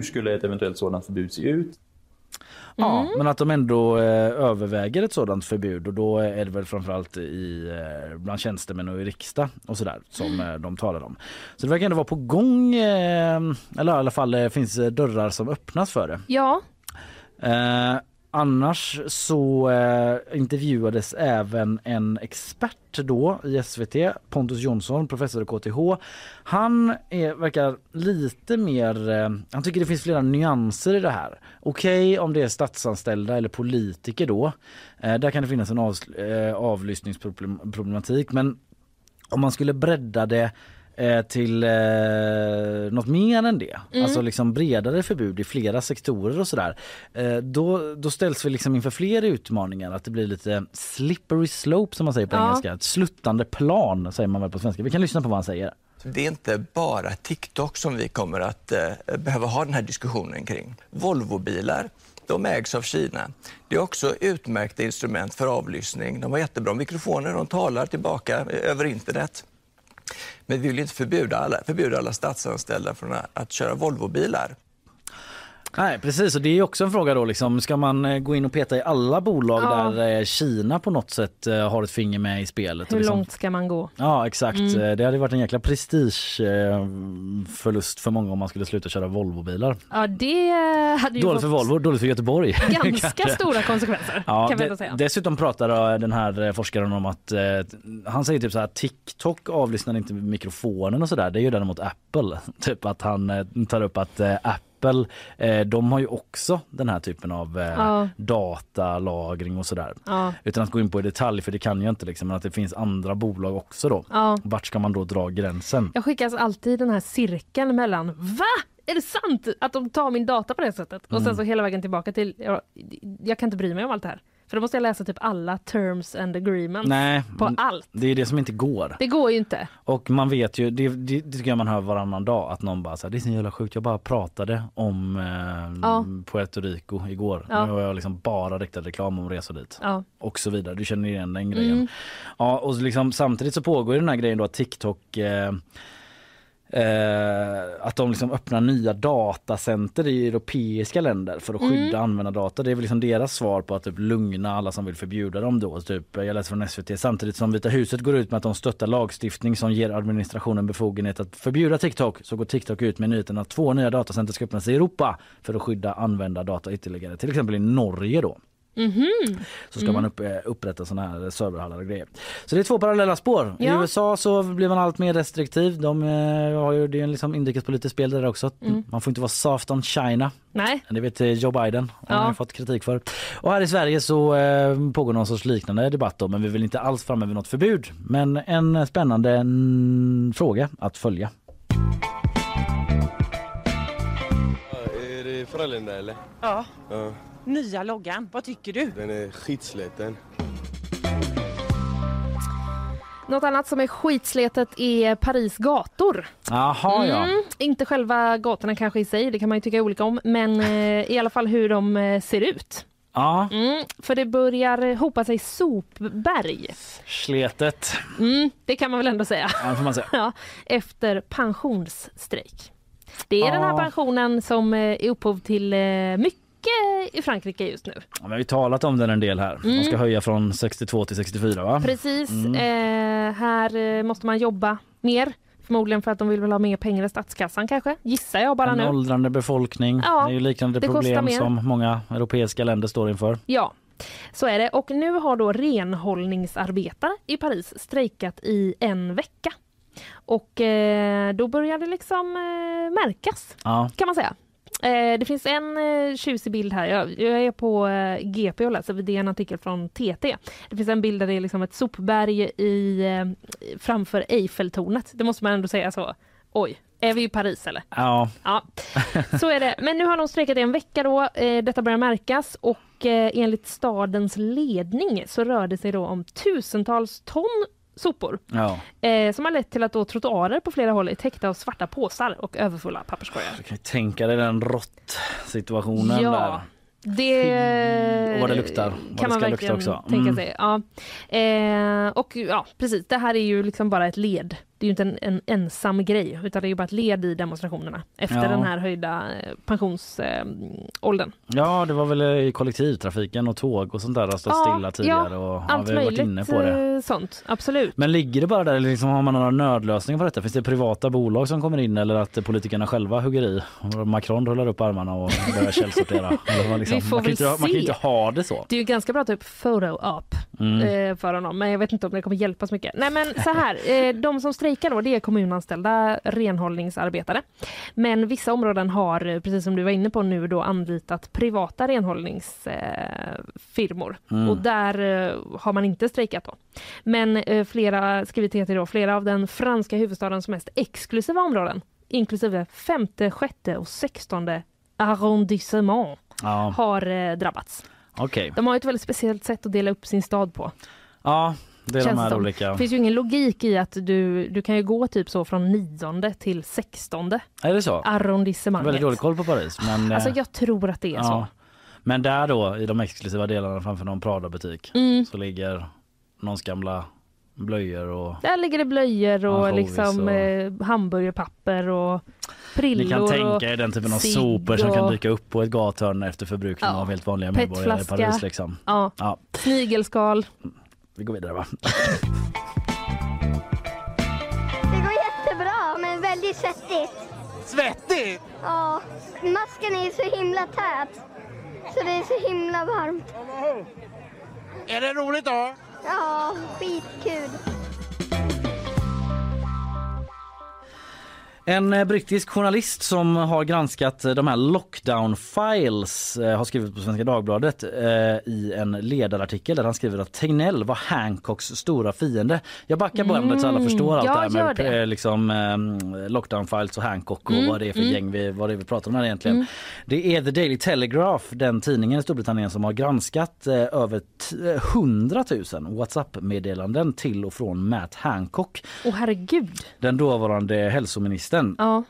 hur skulle ett eventuellt sådant förbud se ut. Ja, Mm. men att de ändå eh, överväger ett sådant förbud och då är det väl framförallt i, eh, bland tjänstemän och i riksdag och sådär som eh, de talar om. Så det verkar ändå vara på gång, eh, eller i alla fall eh, finns dörrar som öppnas för det. Ja, Eh, annars så eh, intervjuades även en expert då i SVT, Pontus Jonsson, professor i KTH. Han är, verkar lite mer, eh, han tycker det finns flera nyanser i det här. Okej om det är statsanställda eller politiker då, eh, där kan det finnas en avs- eh, avlyssningsproblematik men om man skulle bredda det till eh, något mer än det, Mm. alltså liksom bredare förbud i flera sektorer och sådär. Eh, då, då ställs vi liksom inför fler utmaningar, att det blir lite slippery slope som man säger på Ja. engelska. Ett sluttande plan säger man väl på svenska. Vi kan lyssna på vad han säger. Det är inte bara TikTok som vi kommer att eh, behöva ha den här diskussionen kring. Volvobilar, de ägs av Kina. Det är också utmärkta instrument för avlyssning. De har jättebra mikrofoner, de talar tillbaka eh, över internet. Men vi vill inte förbjuda alla, förbjuda alla statsanställda från att, att köra Volvobilar. Nej precis och det är också en fråga då liksom, ska man eh, gå in och peta i alla bolag Ja. där eh, Kina på något sätt eh, har ett finger med i spelet? hur liksom, långt ska man gå? Ja exakt, Mm. Det hade varit en jäkla prestigeförlust för många om man skulle sluta köra Volvobilar. Ja, det hade ju Dåligt för Volvo, dåligt för Göteborg. ganska stora konsekvenser Ja, kan vi säga. dessutom pratar den här forskaren om att han säger typ så här TikTok avlyssnar inte mikrofonen och sådär. Det är ju däremot Apple. Typ att han tar upp att eh, Apple, eh, de har ju också den här typen av eh, Ja. datalagring och sådär. Ja. Utan att gå in på i detalj för det kan jag inte liksom, men att det finns andra bolag också då. Ja. Vart ska man då dra gränsen? Jag skickas alltid den här cirkeln mellan Va? Är det sant att de tar min data på det sättet? Och sen Mm. så hela vägen tillbaka till jag, jag kan inte bry mig om allt det här. För då måste jag läsa typ alla terms and agreements Nej, på allt. det är det som inte går. Det går ju inte. Och man vet ju, det, det, det tycker jag man hör varannan dag, att någon bara så här, det är så jävla sjukt, jag bara pratade om eh, Ja. Puerto Rico igår. Ja. Nu har jag liksom bara riktat reklam om resor dit. Ja. Och så vidare, du känner igen den grejen. Mm. Ja, och liksom, samtidigt så pågår ju den här grejen då att TikTok eh, Eh, att de liksom öppnar nya datacenter i europeiska länder för att Mm. skydda användardata. Det är väl liksom deras svar på att typ lugna alla som vill förbjuda dem då. Typ, jag läser från SVT samtidigt som Vita huset går ut med att de stöttar lagstiftning som ger administrationen befogenhet att förbjuda TikTok så går TikTok ut med nyheten att två nya datacenter ska öppnas i Europa för att skydda användardata ytterligare. Till exempel i Norge då Mhm. så ska Mm. man upp, eh, upprätta sådana här serverhallar och grejer. Så det är två parallella spår. I Ja. USA så blir man allt mer restriktiv. De eh, har ju, det är en liksom inrikespolitiskt spel där också. Mm. Man får inte vara soft on China. Nej. Det vet eh, Joe Biden. Han Ja. har fått kritik för. Och här i Sverige så eh, pågår någon sorts liknande debatt då, men vi vill inte alls framme vid något förbud. Men en spännande mm, fråga att följa. Är det Frölunda eller? Ja, Ja, nya loggan. Vad tycker du? den är skitsliten. Något annat som är skitsletet är Paris gator. Jaha ja. Mm, inte själva gatorna kanske i sig, det kan man ju tycka olika om, men eh, i alla fall hur de eh, ser ut. Ja, Mm, för det börjar hopa sig sopberg. sletet. Mm, det kan man väl ändå säga. Ja, får man säga. Ja, efter pensionsstrejk. Det är den här Ja. pensionen som eh, är upphov till eh, mycket i Frankrike just nu. Ja, men vi har ju talat om den en del här. De ska Mm. höja från 62 till 64 va? Precis, Mm. eh, här eh, måste man jobba mer. Förmodligen för att de vill väl ha mer pengar i statskassan kanske, gissar jag bara en nu. åldrande befolkning. Ja, det är ju liknande problem som många europeiska länder står inför. Ja, så är det. Och nu har då renhållningsarbetare i Paris strejkat i en vecka. Och eh, då börjar det liksom eh, märkas, Ja. kan man säga. Eh, det finns en eh, tjusig bild här. Jag, jag är på eh, GP och läser, det är en artikel från TT. Det finns en bild där det är liksom ett sopberg i, eh, framför Eiffeltornet. Det måste man ändå säga så. Oj, är vi i Paris eller? Ja. Ja, så är det. Men nu har de strejkat i en vecka då. Detta börjar märkas och enligt stadens ledning så rör det sig då om tusentals ton sopor Ja. eh, som har lett till att då trottoarer på flera håll är täckta av svarta påsar och överfulla papperskorgar. Du kan ju tänka dig den rått-situationen Ja. där. Det Och vad det luktar. Vad kan det man verkligen lukta också. tänka Mm. sig. Ja. Eh, och ja, precis. Det här är ju liksom bara ett led. Det är ju inte en, en ensam grej utan det är ju bara ett led i demonstrationerna efter Ja. den här höjda eh, pensionsåldern. Ja, det var väl i kollektivtrafiken och tåg och sånt där har stått stilla tidigare och har vi varit inne på det. eh, sånt. Absolut. Men ligger det bara där eller liksom har man några nödlösningar på detta? Finns det privata bolag som kommer in eller att politikerna själva hugger i? Macron rullar upp armarna och börjar källsortera? Vad liksom. Vi får man, kan inte, ha- man kan inte ha det så. Det är ju ganska bra typ photo-up Mm. eh, för honom, men jag vet inte om det kommer hjälpa så mycket. Nej men så här, eh, de som strejkar då det är kommunanställda renhållningsarbetare. Men vissa områden har, precis som du var inne på nu, då anlitat privata renhållningsfirmor. Firmor. Mm. Och där eh, har man inte strejkat då. Men eh, flera, skriver TT då, flera av den franska huvudstadens mest exklusiva områden, inklusive femte, sjätte och sextonde arrondissement, Ja, har eh, drabbats. okej. De har ett väldigt speciellt sätt att dela upp sin stad på. Ja, det är känns de här som. olika. Det finns ju ingen logik i att du, du kan ju gå typ så från nionde till sextonde Är det så? arrondissemanget. Väldigt dålig koll på Paris. Men, Alltså eh, jag tror att det är så. Men där då i de exklusiva delarna framför någon Prada-butik Mm. så ligger någons gamla blöjor och Där ligger det blöjor och liksom och- eh, hamburgerpapper och prillor Ni kan tänka och er den typen av sopor som kan och- dyka upp på ett gathörn efter förbrukning Ja. av helt vanliga medborgare i. Paris. Liksom. Ja. Ja, Snigelskal. Vi går vidare va? Det går jättebra, men väldigt svettigt. Svettigt? Ja, masken är så himla tät. Så det är så himla varmt. Är det roligt då? Ja, skitkul. En eh, brittisk journalist som har granskat eh, de här lockdown files eh, har skrivit på Svenska Dagbladet i en ledarartikel där han skriver att Tegnell var Hancocks stora fiende. Jag backar bandet så alla Mm, förstår allt ja, det här med det. liksom, lockdown files och Hancock och Mm, vad det är för mm. gäng vi, vad det är vi pratar om här egentligen. Mm. Det är The Daily Telegraph, den tidningen i Storbritannien som har granskat över t- eh, 100 000 Whatsapp-meddelanden till och från Matt Hancock, Åh herregud. den dåvarande hälsoministern. Ja.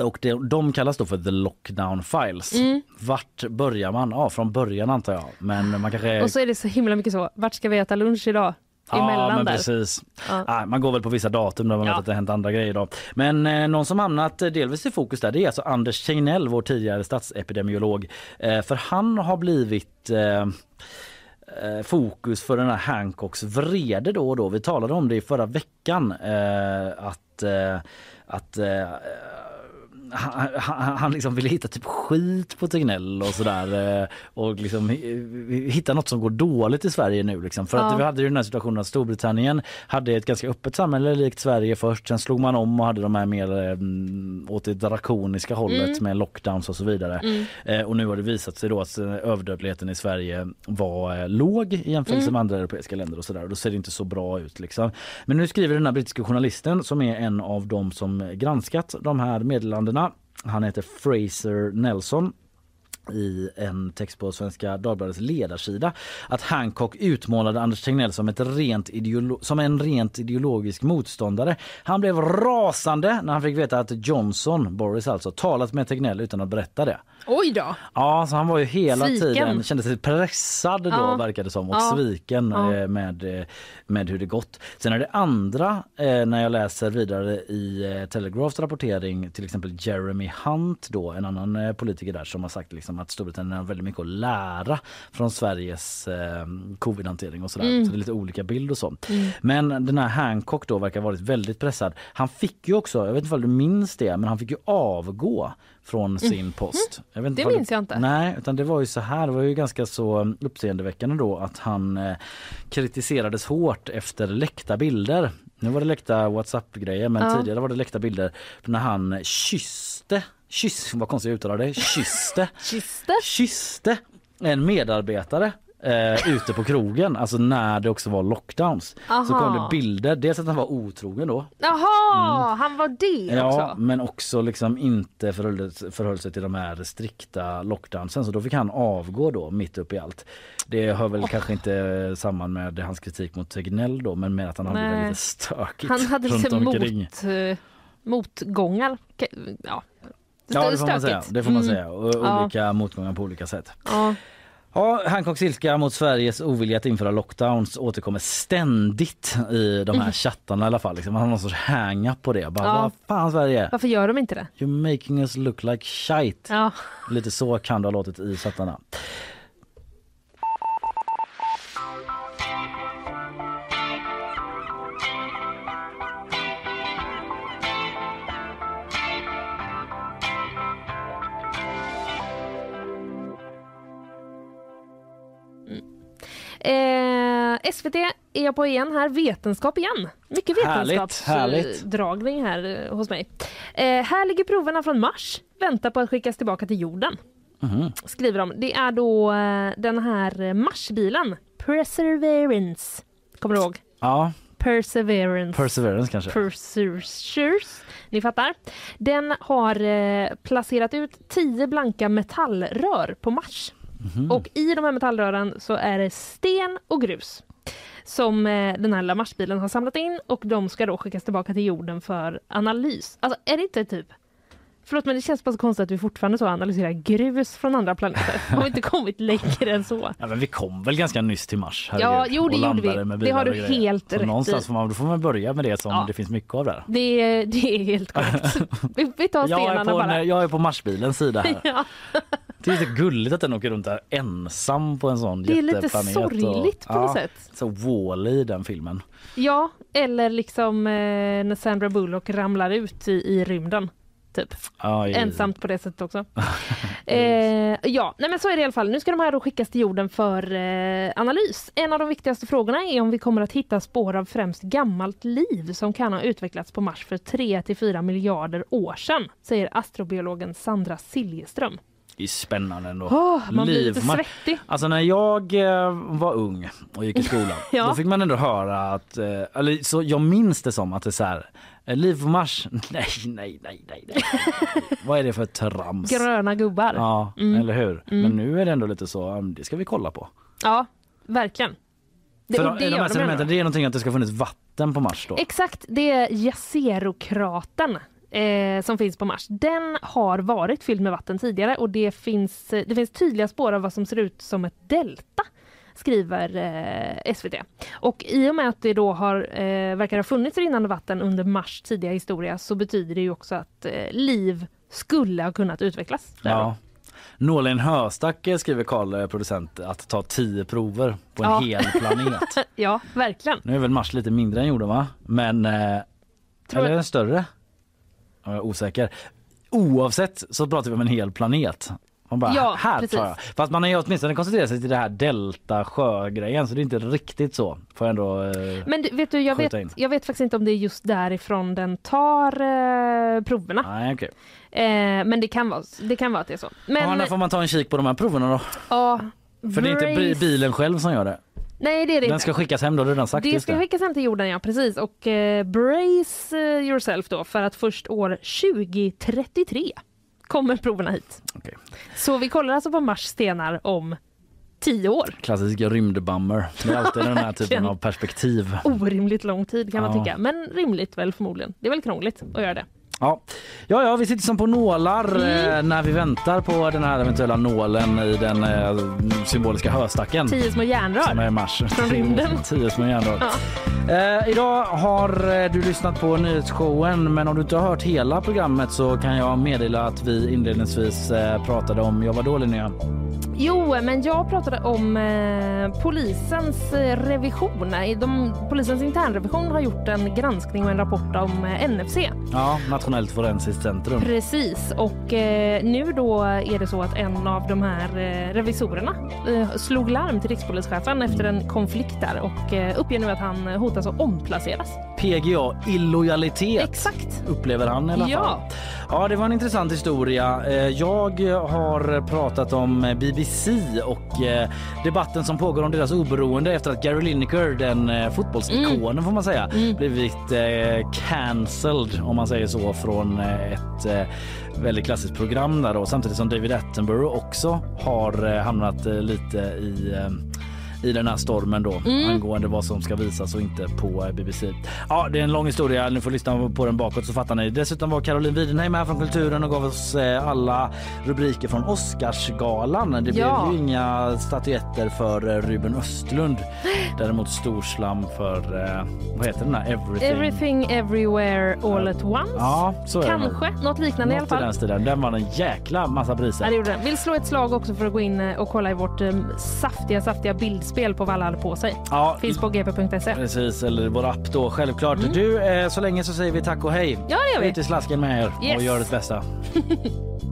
Och det, de kallas då för the lockdown files. Mm. Vart börjar man? Ja, från början antar jag. Men man kanske... Och så är det så himla mycket så, vart ska vi äta lunch idag? Ja, men där. precis. Ja. Ah, man går väl på vissa datum där man Ja. vet att det hänt andra grejer. Då. Men eh, någon som hamnat eh, delvis i fokus där det är alltså Anders Tegnell, vår tidigare statsepidemiolog. Eh, för han har blivit eh, eh, fokus för den här Hancocks vrede då och då. Vi talade om det i förra veckan eh, att, eh, att eh, han, han, han liksom ville hitta typ skit på Tegnell och sådär eh, och liksom hi- hitta något som går dåligt i Sverige nu liksom. För att Ja. vi hade ju den här situationen att Storbritannien hade ett ganska öppet samhälle likt Sverige först. Sen slog man om och hade de här mer eh, åt det drakoniska hållet Mm. med lockdowns och så vidare. Mm. Eh, och nu har det visat sig då att eh, överdödligheten i Sverige var eh, låg i jämförelse Mm. med andra europeiska länder och sådär. Och då ser det inte så bra ut liksom. Men nu skriver den här brittiska journalisten som är en av dem som granskat de här meddelandena. Han heter Fraser Nelson i en text på Svenska Dagbladets ledarsida att Hancock utmålade Anders Tegnell som, ett rent som en rent ideologisk motståndare. Han blev rasande när han fick veta att Johnson, Boris alltså, talat med Tegnell utan att berätta det. Oj då! Ja, så han var ju hela Sviken. tiden, kände sig pressad då Ja. verkade det som och Ja. sviken Ja. eh, med, eh, med hur det gått. Sen är det andra eh, när jag läser vidare i Telegraphs rapportering till exempel Jeremy Hunt då en annan politiker där som har sagt liksom att Storbritannien har väldigt mycket att lära från Sveriges eh, covid-hantering och sådär. Mm. Så det är lite olika bild och så. Mm. Men den här Hancock då verkar varit väldigt pressad. Han fick ju också, jag vet inte om du minns det, men han fick ju avgå från sin Mhm. post. Jag vet Det vad minns jag inte. Nej, utan det var ju så här, det var ju ganska så uppseendeväckande då att han eh, kritiserades hårt efter läckta bilder. Nu var det läckta Whatsapp-grejer men Ja. tidigare var det läckta bilder när han kysste, kyss, vad konstigt jag uttalade det, kysste, Kiste? kysste en medarbetare eh, ute på krogen, alltså när det också var lockdowns. Så Aha. kom det bilder, dels att han var otrogen då. Jaha, han var det Mm. Ja, också? men också liksom inte förhöll, förhöll sig till de här strikta lockdownsen så då fick han avgå då mitt upp i allt. Det hör väl kanske inte samman med hans kritik mot Tegnell då men med att han hade Nej. det lite stökigt Han hade runt lite omkring. mot, eh, motgångar. Ke- Ja, Ja det får man säga. Det får man Mm. säga. Och Ja. olika motgångar på olika sätt. Ja. Ja, Hancocks ilska mot Sveriges ovilja att införa lockdowns återkommer ständigt i de här Mm. chattarna i alla fall. Liksom. Man har någon sorts hang-up på det. Bara, Ja. Vad fan Sverige? Varför gör de inte det? You're making us look like shite. Ja. Lite så kan det ha låtit i chattarna. Eh, SVT är jag på igen här, vetenskap igen. Mycket vetenskapsdragning här eh, hos mig. Eh, här ligger proverna från Mars, väntar på att skickas tillbaka till jorden. Mhm. Skriver de. Det är då eh, den här Marsbilen, Perseverance. Kommer du ihåg? Ja, Perseverance. Perseverance kanske. Perseverance. Ni fattar. Den har eh, placerat ut tio blanka metallrör på Mars. Mhm. Och i de här metallrören så är det sten och grus som eh, den här lilla Marsbilen har samlat in och de ska då skickas tillbaka till jorden för analys. Alltså är det inte typ Förlåt men det känns bara så konstigt att vi fortfarande så analyserar grus från andra planeter. Har vi inte kommit längre än så? Ja, men vi kom väl ganska nyss till Mars? Ja, herregud, jo, det och gjorde vi. Det har du och helt så rätt någonstans får man, då får man börja med det som Ja. det finns mycket av där. Det, det är helt korrekt. Vi, vi tar Jag är, stenarna på, bara. jag är på Marsbilens sida här. Ja. Det är lite gulligt att den åker runt där ensam på en sån Det är lite sorgligt på något sätt. Så Wall-E i den filmen. Ja, eller liksom eh, när Sandra Bullock ramlar ut i, i rymden. Typ. I- Ensamt på det sättet också. eh, ja, nej men så är det i alla fall. Nu ska de här då skickas till jorden för eh, analys. En av de viktigaste frågorna är om vi kommer att hitta spår av främst gammalt liv som kan ha utvecklats på Mars för 3 till 4 miljarder år sedan, säger astrobiologen Sandra Siljeström. Det är spännande ändå. Åh, man blir lite svettig. Alltså när jag eh, var ung och gick i skolan, Ja. då fick man ändå höra att, eh, eller så jag minns det som att det är så här, liv på Mars, nej, nej, nej, nej, nej. Vad är det för trams? Gröna gubbar. Ja, Mm. eller hur? Mm. Men nu är det ändå lite så, det ska vi kolla på. Ja, verkligen. Det, för de, det de gör här de sedimenten, det är någonting att det ska funnits vatten på Mars då? Exakt, det är Jazero-kratern eh, som finns på Mars. Den har varit fylld med vatten tidigare och det finns, eh, det finns tydliga spår av vad som ser ut som ett delta skriver eh, SVT. Och i och med att det då har, eh, verkar ha funnits rinnande vatten under Mars tidiga historia så betyder det ju också att eh, liv skulle ha kunnat utvecklas. Där. Ja. Nålen Höstack eh, skriver Karl, eh, producent, att ta tio prover på en Ja. hel planet. ja, verkligen. Nu är väl Mars lite mindre än jorden va? Men, eh, Tror eller är den större? Ja, Jag är osäker. Oavsett så pratar vi om en hel planet. Man bara, Ja, här precis. tar jag. Fast man har ju åtminstone koncentrerat sig till det här delta sjö-grejen så det är inte riktigt så. Får jag ändå eh, Men du, vet du, jag vet, in. jag vet faktiskt inte om det är just därifrån den tar eh, proverna. Nej, okej. Eh, men det kan, vara, det kan vara att det är så. Men, Ja, när får man ta en kik på de här proverna då? ja, För det är inte bi- bilen själv som gör det. Nej, det är det Den inte. ska skickas hem då, redan sagt det ska det. skickas hem till jorden, ja precis. Och eh, brace eh, yourself då för att först år 2033 kommer proverna hit. Okej. Så vi kollar alltså på Mars stenar om tio år. Klassisk rymdbummer. Det är alltid den här typen av perspektiv. Orimligt lång tid kan man Ja. tycka, men rimligt väl förmodligen. Det är väl krångligt att göra det. Ja. Ja, ja, vi sitter som på nålar eh, när vi väntar på den här eventuella nålen i den eh, symboliska höstacken. Tio små järnrör. Som är i mars. Från rymden. Tio små järnrör. Ja. Eh, idag har eh, du lyssnat på nyhetsshowen men om du inte har hört hela programmet så kan jag meddela att vi inledningsvis eh, pratade om, jag var då Linnea? Jo, men jag pratade om eh, polisens eh, revision. De, polisens internrevision har gjort en granskning och en rapport om eh, NFC. Ja, Nationellt forensiskt centrum. Precis, och eh, nu då är det så att en av de här eh, revisorerna eh, slog larm till rikspolischefen efter en konflikt där och eh, uppger nu att han hotas att omplaceras. PGA illojalitet Exakt. upplever han i alla Ja. fall. Ja, det var en intressant historia. Eh, Jag har pratat om BBC och eh, debatten som pågår om deras oberoende efter att Gary Lineker, den eh, fotbollsikonen får man säga, blivit eh, cancelled om man säger så från eh, ett eh, väldigt klassiskt program där då, samtidigt som David Attenborough också har eh, hamnat lite i i den här stormen då Mm. angående vad som ska visas och inte på eh, BBC. Ja, det är en lång historia. Ni får lyssna på den bakåt så fattar ni. Dessutom var Caroline Widenheim här från Kulturen och gav oss eh, alla rubriker från Oscarsgalan. Det Ja. blev ju inga statyetter för eh, Ruben Östlund. Däremot storslam för, vad heter den här? Everything. Everything everywhere all at once. Ja, så. Kanske, något liknande i alla Något i fall. den. Den var en jäkla massa priser. Ja, det gjorde den. Vill slå ett slag också för att gå in och kolla i vårt eh, saftiga, saftiga bildspel på vad alla hade på sig. Ja. Finns på gp.se. Precis, eller vår app då självklart. Du, eh, så länge så säger vi tack och hej. Ja, det gör vi. Ut i slasken med er och Yes. gör det bästa.